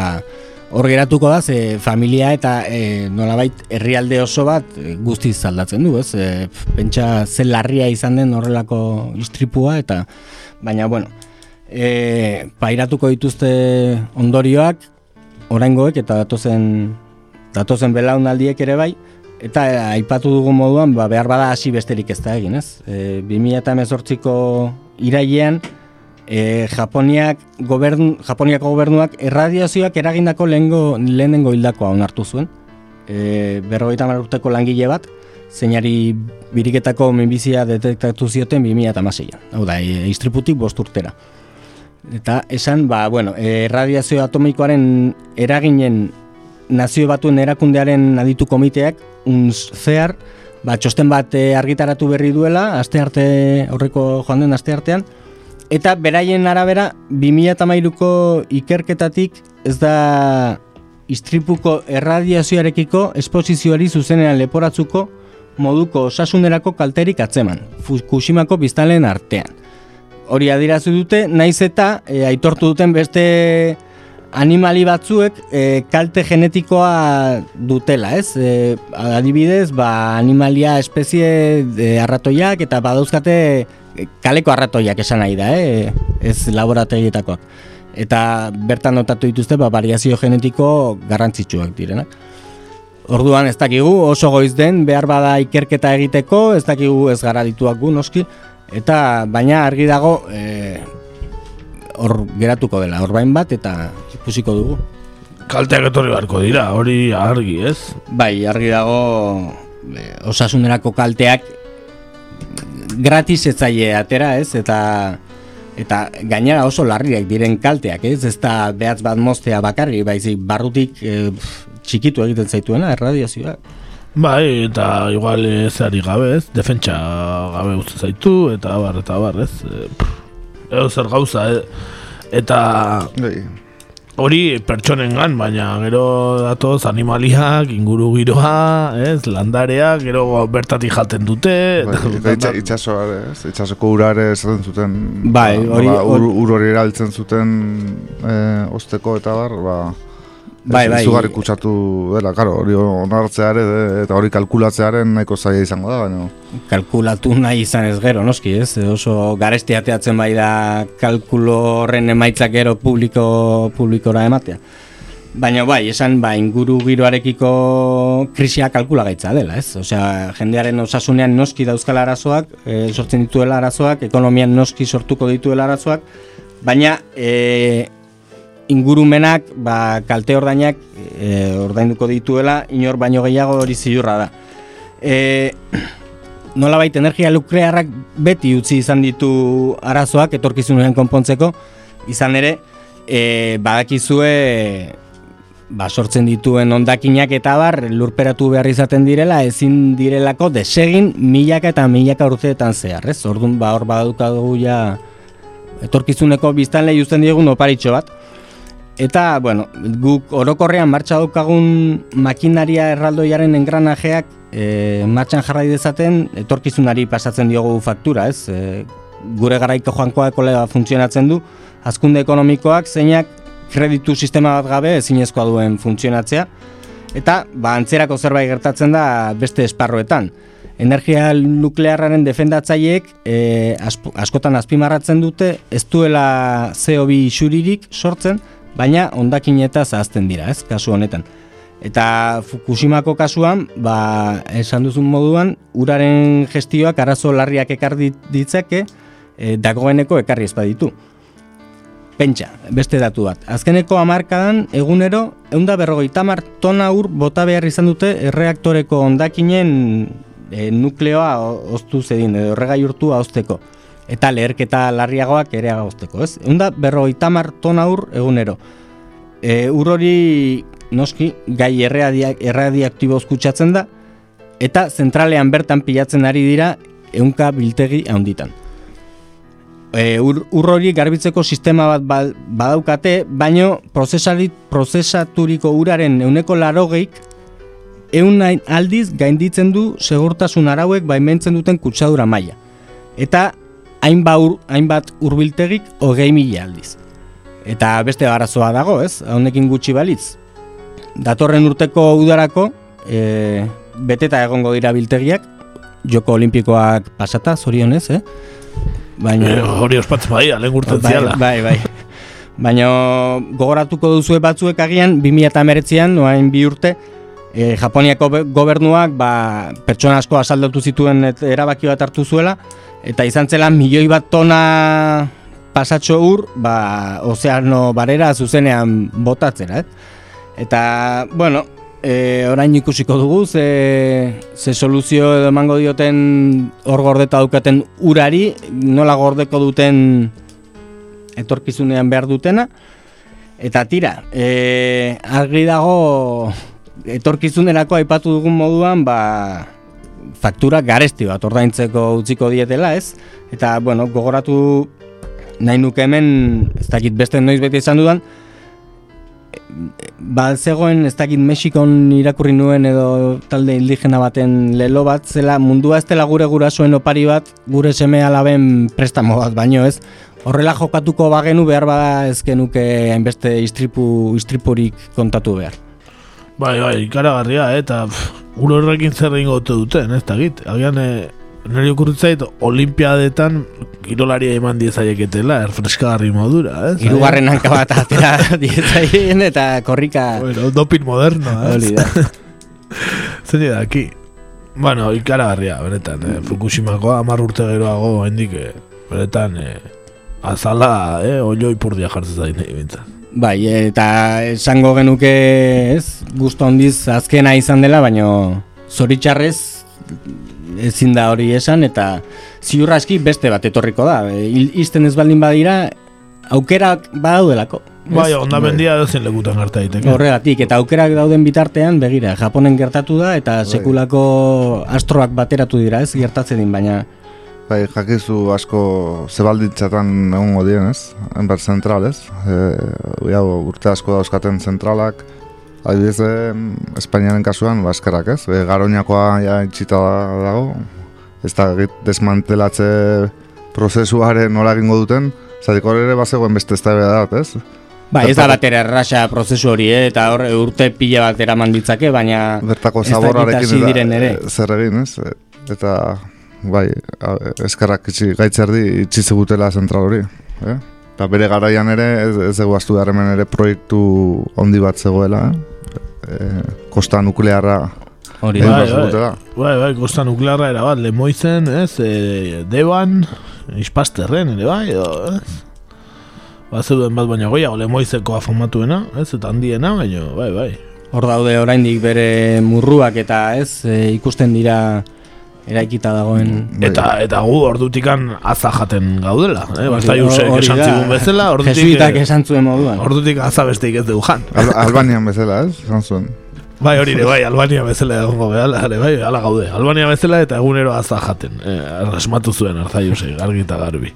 hor geratuko da, ze familia eta e, nolabait herrialde oso bat e, guztiz aldatzen du, ez? E, pentsa ze larria izan den horrelako istripua eta baina bueno, e, pairatuko dituzte ondorioak oraingoek eta datozen datozen belaunaldiek ere bai eta e, aipatu dugu moduan ba, behar bada hasi besterik ez da egin, ez? E, 2018ko irailean e, Japoniak gobern, Japoniako gobernuak erradiazioak eragindako lehengo, lehenengo hildakoa onartu zuen. E, berrogeita urteko langile bat, zeinari biriketako minbizia detektatu zioten 2006an. Hau da, e, istriputik bost urtera. Eta esan, ba, bueno, erradiazio atomikoaren eraginen nazio batuen erakundearen aditu komiteak, unz ba, txosten bat argitaratu berri duela, aste arte, aurreko joan den aste artean, Eta beraien arabera, 2008ko ikerketatik ez da istripuko erradiazioarekiko esposizioari zuzenean leporatzuko moduko osasunerako kalterik atzeman, Fukushimako biztalen artean. Hori adirazu dute, naiz eta e, aitortu duten beste animali batzuek e, kalte genetikoa dutela, ez? E, adibidez, ba, animalia espezie de arratoiak eta badauzkate kaleko arratoiak esan nahi da, eh? ez laborategietakoak. Eta bertan notatu dituzte ba, variazio genetiko garrantzitsuak direnak. Orduan ez dakigu oso goiz den behar bada ikerketa egiteko, ez dakigu ez gara dituak gu noski, eta baina argi dago eh, hor geratuko dela, orbain bat eta ikusiko dugu. Kalteak etorri beharko dira, hori argi ez? Bai, argi dago e, osasunerako kalteak gratis etzaile atera, ez? Eta eta gainera oso larriak diren kalteak, ez? Ez da behatz bat moztea bakarri, baizik barrutik e, txikitu egiten zaituena erradiazioa. Bai, eta igual ez ari gabe, ez? Defentsa gabe uste zaitu, eta bar, eta bar, ez? E, zer gauza, eh? Eta... Bai hori pertsonen gan, baina gero datoz animaliak, inguru giroa, ez, landareak, gero bertatik jalten dute. Bai, eta itxasoa, ez, itxasoko urare esaten zuten, bai, ba, hori, ba, ur, ur hori eraltzen zuten e, osteko eta bar, ba, Bai, bai. Izugarri kutsatu dela, karo, hori onartzea ere, de- eta hori kalkulatzearen nahiko zaila izango da, baina... kalkulatu nahi izan ez gero, noski, ez? Oso garesti ateatzen bai da kalkulo horren emaitzak gero publiko, publikora ematea. Baina bai, esan ba, inguru giroarekiko krisia kalkulagaitza dela, ez? Osea, jendearen osasunean noski dauzkala arazoak, e, sortzen dituela arazoak, ekonomian noski sortuko dituela arazoak, baina e, ingurumenak, ba, kalte ordainak e, ordainduko dituela, inor baino gehiago hori ziurra da. E, nolabait energia nuklearrak beti utzi izan ditu arazoak etorkizunean konpontzeko, izan ere, e, badakizue ba, sortzen dituen ondakinak eta bar lurperatu behar izaten direla, ezin direlako desegin milaka eta milaka urteetan zehar, ez? Orduan, ba, hor baduka dugu ja etorkizuneko biztanle uzten diegun oparitxo bat. Eta, bueno, guk orokorrean martxa daukagun makinaria erraldoiaren engranajeak e, martxan jarrai dezaten etorkizunari pasatzen diogu faktura, ez? E, gure garaiko joankoa kolega funtzionatzen du, hazkunde ekonomikoak zeinak kreditu sistema bat gabe ezinezkoa duen funtzionatzea, eta ba, antzerako zerbait gertatzen da beste esparroetan. Energia nuklearraren defendatzaileek e, askotan azpimarratzen dute ez duela CO2 isuririk sortzen, baina hondakin eta zahazten dira, ez, kasu honetan. Eta Fukushimako kasuan, ba, esan duzun moduan, uraren gestioak arazo larriak ekar dit- ditzake, e, dagoeneko ekarri ez baditu. Pentsa, beste datu bat. Azkeneko hamarkadan egunero eunda berrogeita hamar tona ur bota behar izan dute erreaktoreko ondakinen e, nukleoa o- oztu zedin, edo erregai urtua ozteko. Eta leherketa larriagoak ere agauzteko, ez? Eunda berrogeita hamar tona egunero. E, ur hori noski gai erradia, erradiaktiboz kutsatzen da, eta zentralean bertan pilatzen ari dira ehunka biltegi handitan. E, ur, ur hori garbitzeko sistema bat ba- badaukate, baino prozesaturiko uraren euneko larogeik eun aldiz gainditzen du segurtasun arauek baimentzen duten kutsadura maila. Eta hainbat, ur, hainbat urbiltegik hogei mila aldiz. Eta beste arazoa dago, ez? Honekin gutxi balitz. Datorren urteko udarako, e, beteta egongo dira biltegiak, joko olimpikoak pasata, zorionez, eh? Baina, Eh, hori ospatzen bai, alen urten bai, bai, bai. Baina gogoratuko duzue batzuek agian 2008an, noain bi urte, e, Japoniako be- gobernuak ba, pertsona asko asaldatu zituen et, erabaki bat hartu zuela, eta izan zela milioi bat tona pasatxo ur, ba, ozeano barera zuzenean botatzera, eh? Eta, bueno, e, orain ikusiko dugu, ze, ze soluzio edo emango dioten hor gordeta daukaten urari, nola gordeko duten etorkizunean behar dutena. Eta tira, e, argi dago etorkizunerako aipatu dugun moduan, ba, faktura garesti bat ordaintzeko utziko dietela, ez? Eta, bueno, gogoratu nahi nuke hemen, ez dakit beste noiz beti izan dudan, ba zegoen ez dakit Mexikon irakurri nuen edo talde indigena baten lelo bat zela mundua ez dela gure gurasoen opari bat gure seme alaben prestamo bat baino ez horrela jokatuko bagenu behar bada ez genuke hainbeste istripu istripurik kontatu behar Bai, bai, ikaragarria, eh, eta pff, ur horrekin zer egingo ote duten, ez dakit. Agian, e, nire okurritzait, olimpiadetan kirolaria eman diezaieketela, erfreskagarri modura, ez? hirugarren hanka bat atera (laughs) diezaien eta korrika Bueno, doping moderno, ez? (laughs) Zein daki. Bueno, ikaragarria, benetan, eh, Fukushimakoa amar urte geroago, hendik, eh, benetan, eh, azala, eh, oio ipurdia jartzen zain, eh. Bai, eta esango genuke, ez, gusto handiz azkena izan dela, baino zoritxarrez ezin da hori esan, eta ziur aski beste bat etorriko da. E, Izten ez baldin badira, aukerak badaudelako. Bai, onda mendia dozen lekutan gerta daiteke. Horregatik, eta aukerak dauden bitartean, begira, Japonen gertatu da, eta sekulako astroak bateratu dira, ez, gertatzen din, baina Bai, jakizu asko zebaldintzatan egongo dien, ez? Enber zentral, ez? E, ja, urte asko dauzkaten zentralak, adibidez, Espainiaren kasuan, baskerak, ez? E, Garoñakoa ja itxita dago, ez da desmantelatze prozesuaren nola egingo duten, zatik hor ere bazegoen beste ez da ez? Ba, ez da batera erraxa prozesu hori, eh? eta hor urte pila bat eraman ditzake, baina Bertako zaborrarekin eta- diren zer egin, ez? Eta, bai, a- eskarrak itxi, gaitzerdi itxi zigutela zentral hori, eh? Eta bere garaian ere, ez, ez astu hemen ere proiektu handi bat zegoela, eh? E, kosta nuklearra Hori Bai, behar bai, bai, bai, kosta nuklearra era bat, lemoizen, ez, e, deban, ispasterren ere bai, edo, ez? Ba, zeuden bat baina goiago, lemoizekoa famatuena, ez, eta handiena, baina, bai, bai. Hor daude oraindik bere murruak eta ez e, ikusten dira eraikita dagoen Bai. Eta, eta gu ordutikan aza jaten gaudela, eh? Basta jusek esan zigun bezala, ordutik, Jesuitak esan zuen moduan. ordutik aza besteik ez dugu jan. Al Albanian bezala, ez? Zan zuen. Bai, hori ere, bai, Albania bezala egongo behala, bai, ala gaude. Albania bezala eta egunero aza jaten. Eh, zuen arzaiusek, argi eta garbi.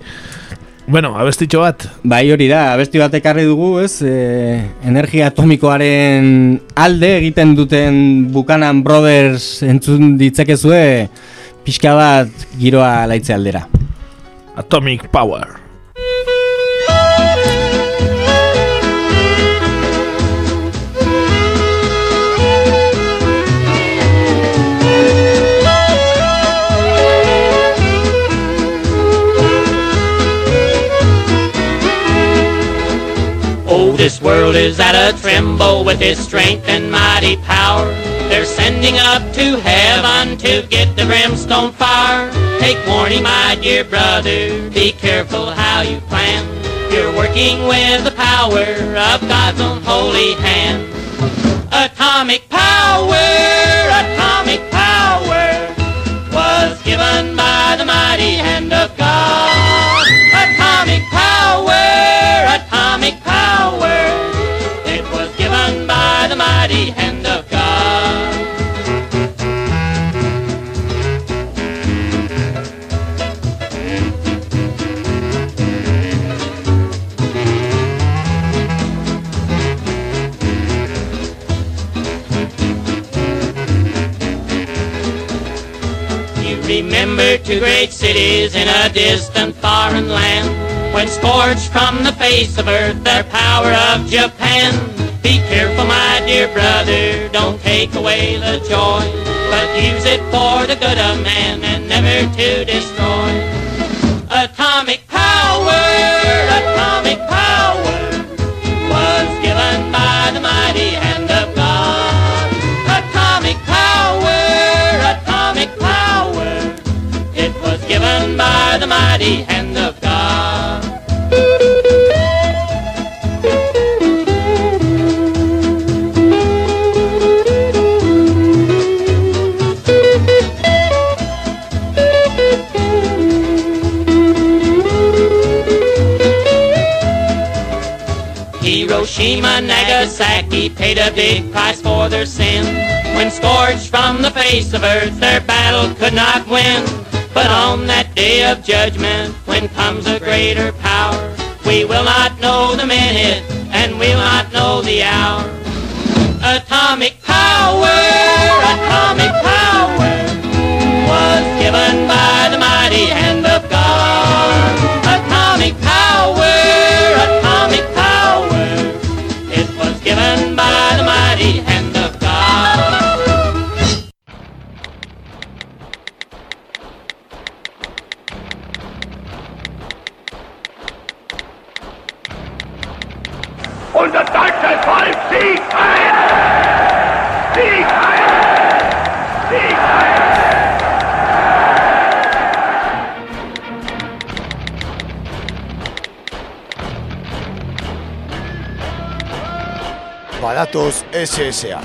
Bueno, abestitxo bat, Bai hori da, abesti bat ekarri dugu, ez? E, energia atomikoaren alde egiten duten Buchanan Brothers entzun ditzekezue pixka bat giroa laitze aldera. Atomic Power. Oh, this world is at a tremble with its strength and mighty power. They're sending up to heaven to get the brimstone fire. Take warning, my dear brother, be careful how you plan. You're working with the power of God's own holy hand. Atomic power, two great cities in a distant foreign land When scorched from the face of earth their power of Japan. Be careful my dear brother, don't take away the joy But use it for the good of man and never to destroy mighty hand of God Hiroshima, Nagasaki paid a big price for their sin. When scorched from the face of earth, their battle could not win. But on that day of judgment, when comes a greater power, we will not know the minute and we'll not know the hour. Atomic power, atomic power was given by the Badatoz SS-ak.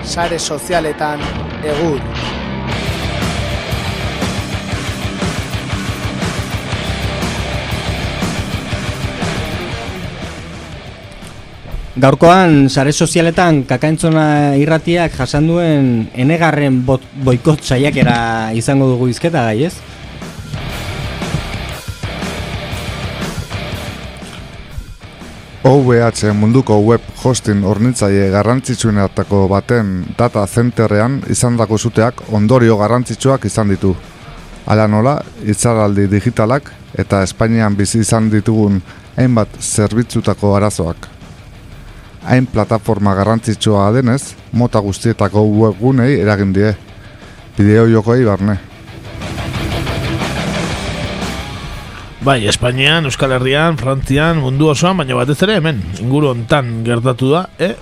Sare sozialetan egur. Gaurkoan sare sozialetan kakaentzona irratiak jasan duen enegarren boikot saiakera izango dugu izketa gai, ez? OVH munduko web hosting hornitzaile garrantzitsuenetako baten data centerrean izandako zuteak ondorio garrantzitsuak izan ditu. Hala nola, itzaraldi digitalak eta Espainian bizi izan ditugun hainbat zerbitzutako arazoak. Hain plataforma garrantzitsua denez, mota guztietako webgunei eragin die, bideo jokoei barne. Bai, Espainian, Euskal Herrian, Frantzian, mundu osoan, baina batez ere hemen, inguru hontan gertatu da, eh?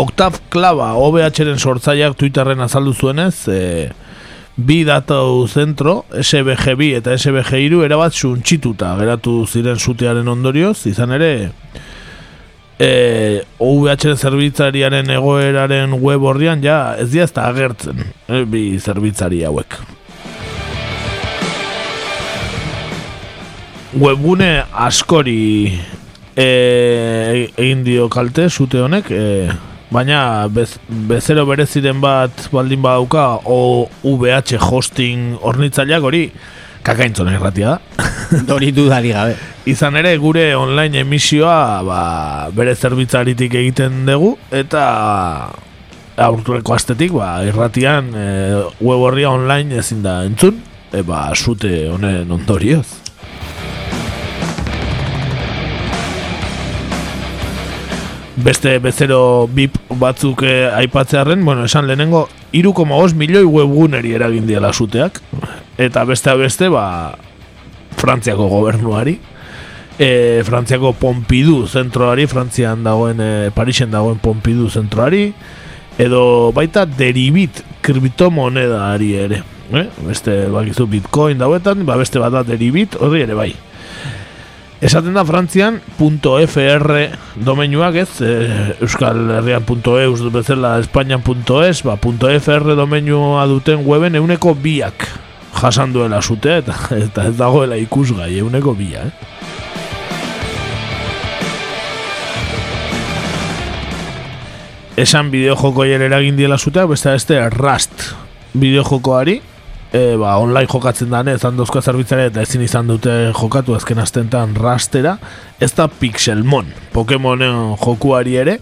Octav Klaba, OBH-ren sortzaileak Twitterren azaldu zuenez, eh, bi datau zentro, SBG2 eta SBG3 erabat suntxituta geratu ziren zutearen ondorioz, izan ere, eh, OVH zerbitzariaren egoeraren web horrian ja ez da agertzen, eh, bi zerbitzari hauek. Webgune askori e, egin dio kalte zute honek e, baina bez, bezero bereziren bat baldin badauka o VH hosting hornitzaileak hori kakaintzon erratia da. (laughs) Dori dudari gabe. Izan ere gure online emisioa ba, bere zerbitzaritik egiten dugu eta aurtureko astetik ba, irratian e, web horria online ezin da entzun e, ba, zute honen ondorioz beste bezero bip batzuk eh, aipatzearen, bueno, esan lehenengo 3,5 milioi webguneri eragin diela suteak eta beste beste ba Frantziako gobernuari e, Frantziako Pompidou zentroari Frantzian dagoen e, Parisen dagoen Pompidou zentroari edo baita deribit kriptomonedari ere eh? beste bakizu bitcoin dauetan ba beste bat da deribit hori ere bai Esaten da Frantzian .fr domeinuak ez, e, Euskal Herrian .eus bezala Espainian.es, ba, .fr domeinua duten weben euneko biak jasan duela zute eta, eta ez dagoela ikusgai euneko bia, eh? Esan bideojoko eragin diela zuteak, beste beste Rust bideojokoari, e, ba, online jokatzen da, ez handozko zerbitzare eta ezin izan dute jokatu azken astentan rastera, ez da Pixelmon, Pokemonen jokuari ere,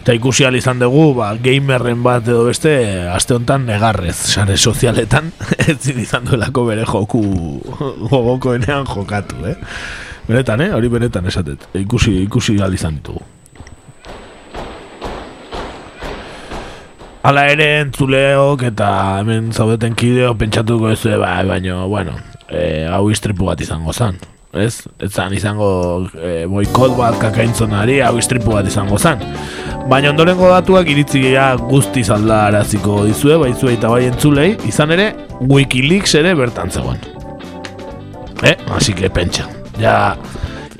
eta ikusi izan dugu, ba, gamerren bat edo beste, aste honetan negarrez, sare sozialetan, (laughs) ezin izan duelako bere joku gogokoenean jokatu, eh? Beretan, eh? Hori beretan esatet. Ikusi, ikusi izan ditugu. Hala ere entzuleok eta hemen zaudeten kideo pentsatuko ez ba, baina, bueno, e, hau istripu bat izango zan. Ez? Ez zan izango e, boikot bat kakaintzonari hau istripu bat izango zan. Baina ondorengo datuak iritzia guzti zaldaraziko dizue, baizue eta bai entzulei, izan ere Wikileaks ere bertan zegoen. Eh? Así que pentsa. Ja,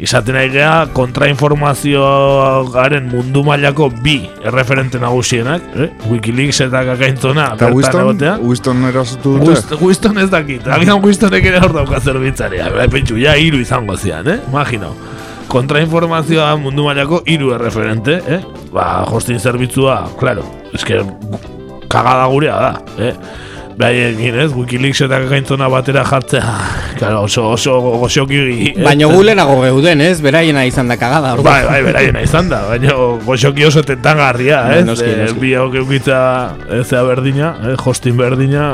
izaten nahi geha kontrainformazioaren mundu mailako bi erreferente nagusienak, eh? Wikileaks eta kakaintzona Eta Winston, Winston erasotu dute? Winston ez dakit, agian Winstonek ere hor dauka zerbitzaria, bai, pentsu, ja iru izango zian, eh? Imagino. Kontrainformazioa mundu mailako iru erreferente, eh? Ba, hosting zerbitzua, claro, eske kagada gurea da, eh? Bai, egin ez, Wikileaks eta gaintzona batera jartzea Claro, oso, oso, oso kiri Baina gulenago geuden, ez? Beraiena izan da kagada Bai, bai, beraiena izan da Baina goxoki oso tentangarria, ez? Noski, noski. Bi hau keukitza ezea berdina, eh? hosting berdina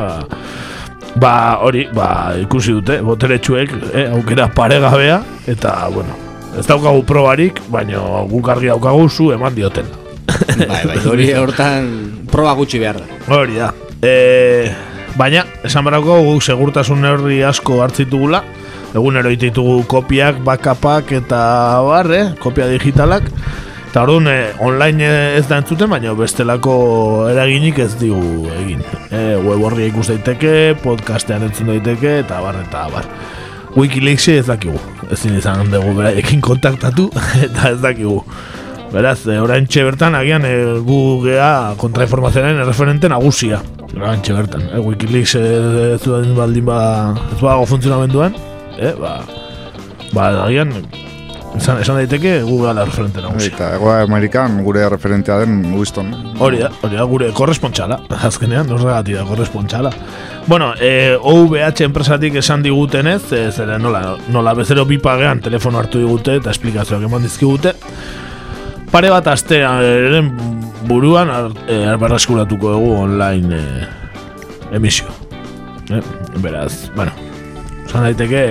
Ba, hori, ba, ikusi dute, boteretsuek, eh? aukera paregabea Eta, bueno, ez daukagu probarik, baina guk argi daukagu zu eman dioten Bai, bai, hori hortan proba gutxi behar da Hori da Eh, Baina, esan barako guk segurtasun neurri asko hartzitugula Egunero ditugu kopiak, backupak eta barre, kopia digitalak. Eta orduan, eh, online ez da entzuten, baina bestelako eraginik ez digu egin. E, Web horri ikus daiteke, podcastean entzun daiteke, eta barre eta bar. Wikileaks ez dakigu, ezin izan dugu beraiekin kontaktatu, (laughs) eta ez dakigu. Beraz, e, orain bertan agian e, gu gea kontrainformazioaren referente nagusia Orain bertan, e, Wikileaks ez duen baldin ba ez badago funtzionamenduan e, ba, ba agian esan, esan daiteke gu gea referente nagusia Eta egoa Amerikan gure referentea den Winston. Hori da, hori da, gure korrespontxala. (laughs) Azkenean, norregati da korrespontxala. Bueno, e, OVH enpresatik esan digutenez, e, zera nola, nola bezero bipagean telefono hartu digute eta esplikazioak eman dizkigute. Pare bat astearen buruan arbarraskuratuko dugu online e, emisio. Eh? Beraz, bueno, esan daiteke...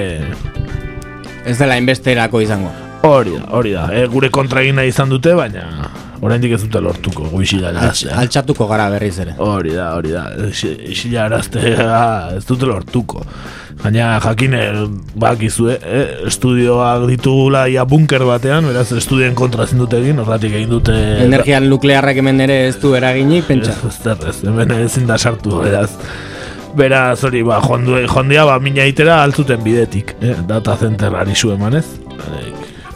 Ez dela inbesterako izango. Hori da, hori da. E, gure kontra egin nahi izan dute, baina oraindik ez dute lortuko Altx, altxatuko gara berriz ere. Hori da, hori da. Isila araztea ez dute lortuko. Baina jakine bakizue, eh? estudioak ditugula ia bunker batean, beraz estudien kontra ezin dute egin, horratik egin dute... Energia nuklearrak hemen ere ez du eraginik, pentsa. Ez, ez, ez, hemen ezin da sartu, beraz. Beraz, hori, ba, jondu, jondia, ba, mina itera altzuten bidetik, eh? data center ari zu emanez. Eh,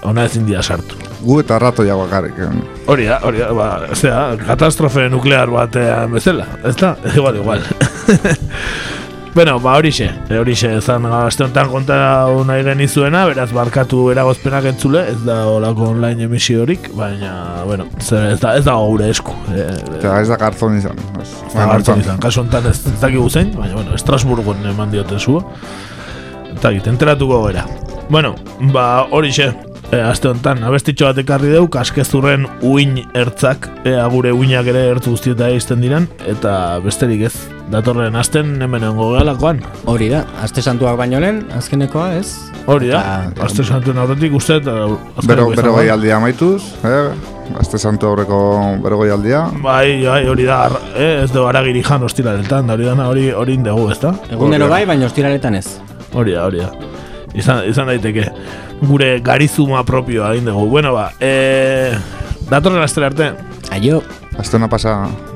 Ona ezin dira sartu. Gu eta rato jago bakarrik. Hori da, hori da, ba, zera, katastrofe nuklear batean bezala, ez da? Igual, igual. (laughs) bueno, ba, horixe, horixe, zan, aste honetan konta nahi genizuena, beraz, barkatu eragozpenak entzule, ez da olako online emisio-horik, baina, bueno, zer, ez da, ez da gure esku. E, Eta ez da garzon izan. Ez da garzon izan, kasu honetan ez, ez dakigu zein, baina, bueno, Estrasburgon eman diote zua. Eta git, enteratuko gara. Bueno, ba, horixe, e, aste honetan, abestitxo bat ekarri deu, kaskezurren uin ertzak, ea gure uinak ere ertz guztieta izten diren, eta besterik ez, datorren asten hemen engo galakoan. Hori da, aste santuak baino lehen, azkenekoa ez? Hori da, aste santuen aurretik uste, eta Bero, bero goi aldia maituz, eh? Aste santu aurreko bero goi aldia. Bai, bai, hori da, eh, ez du aragiri jan ostiraletan, da hori da, hori hori indegu, ez da? Egunero bai, baina ostiraletan ez. Hori da, hori da. Izan, izan daiteke gure garizuma propioa egin dugu. Bueno, ba, e, datorren astera arte. Aio. Astena pasa.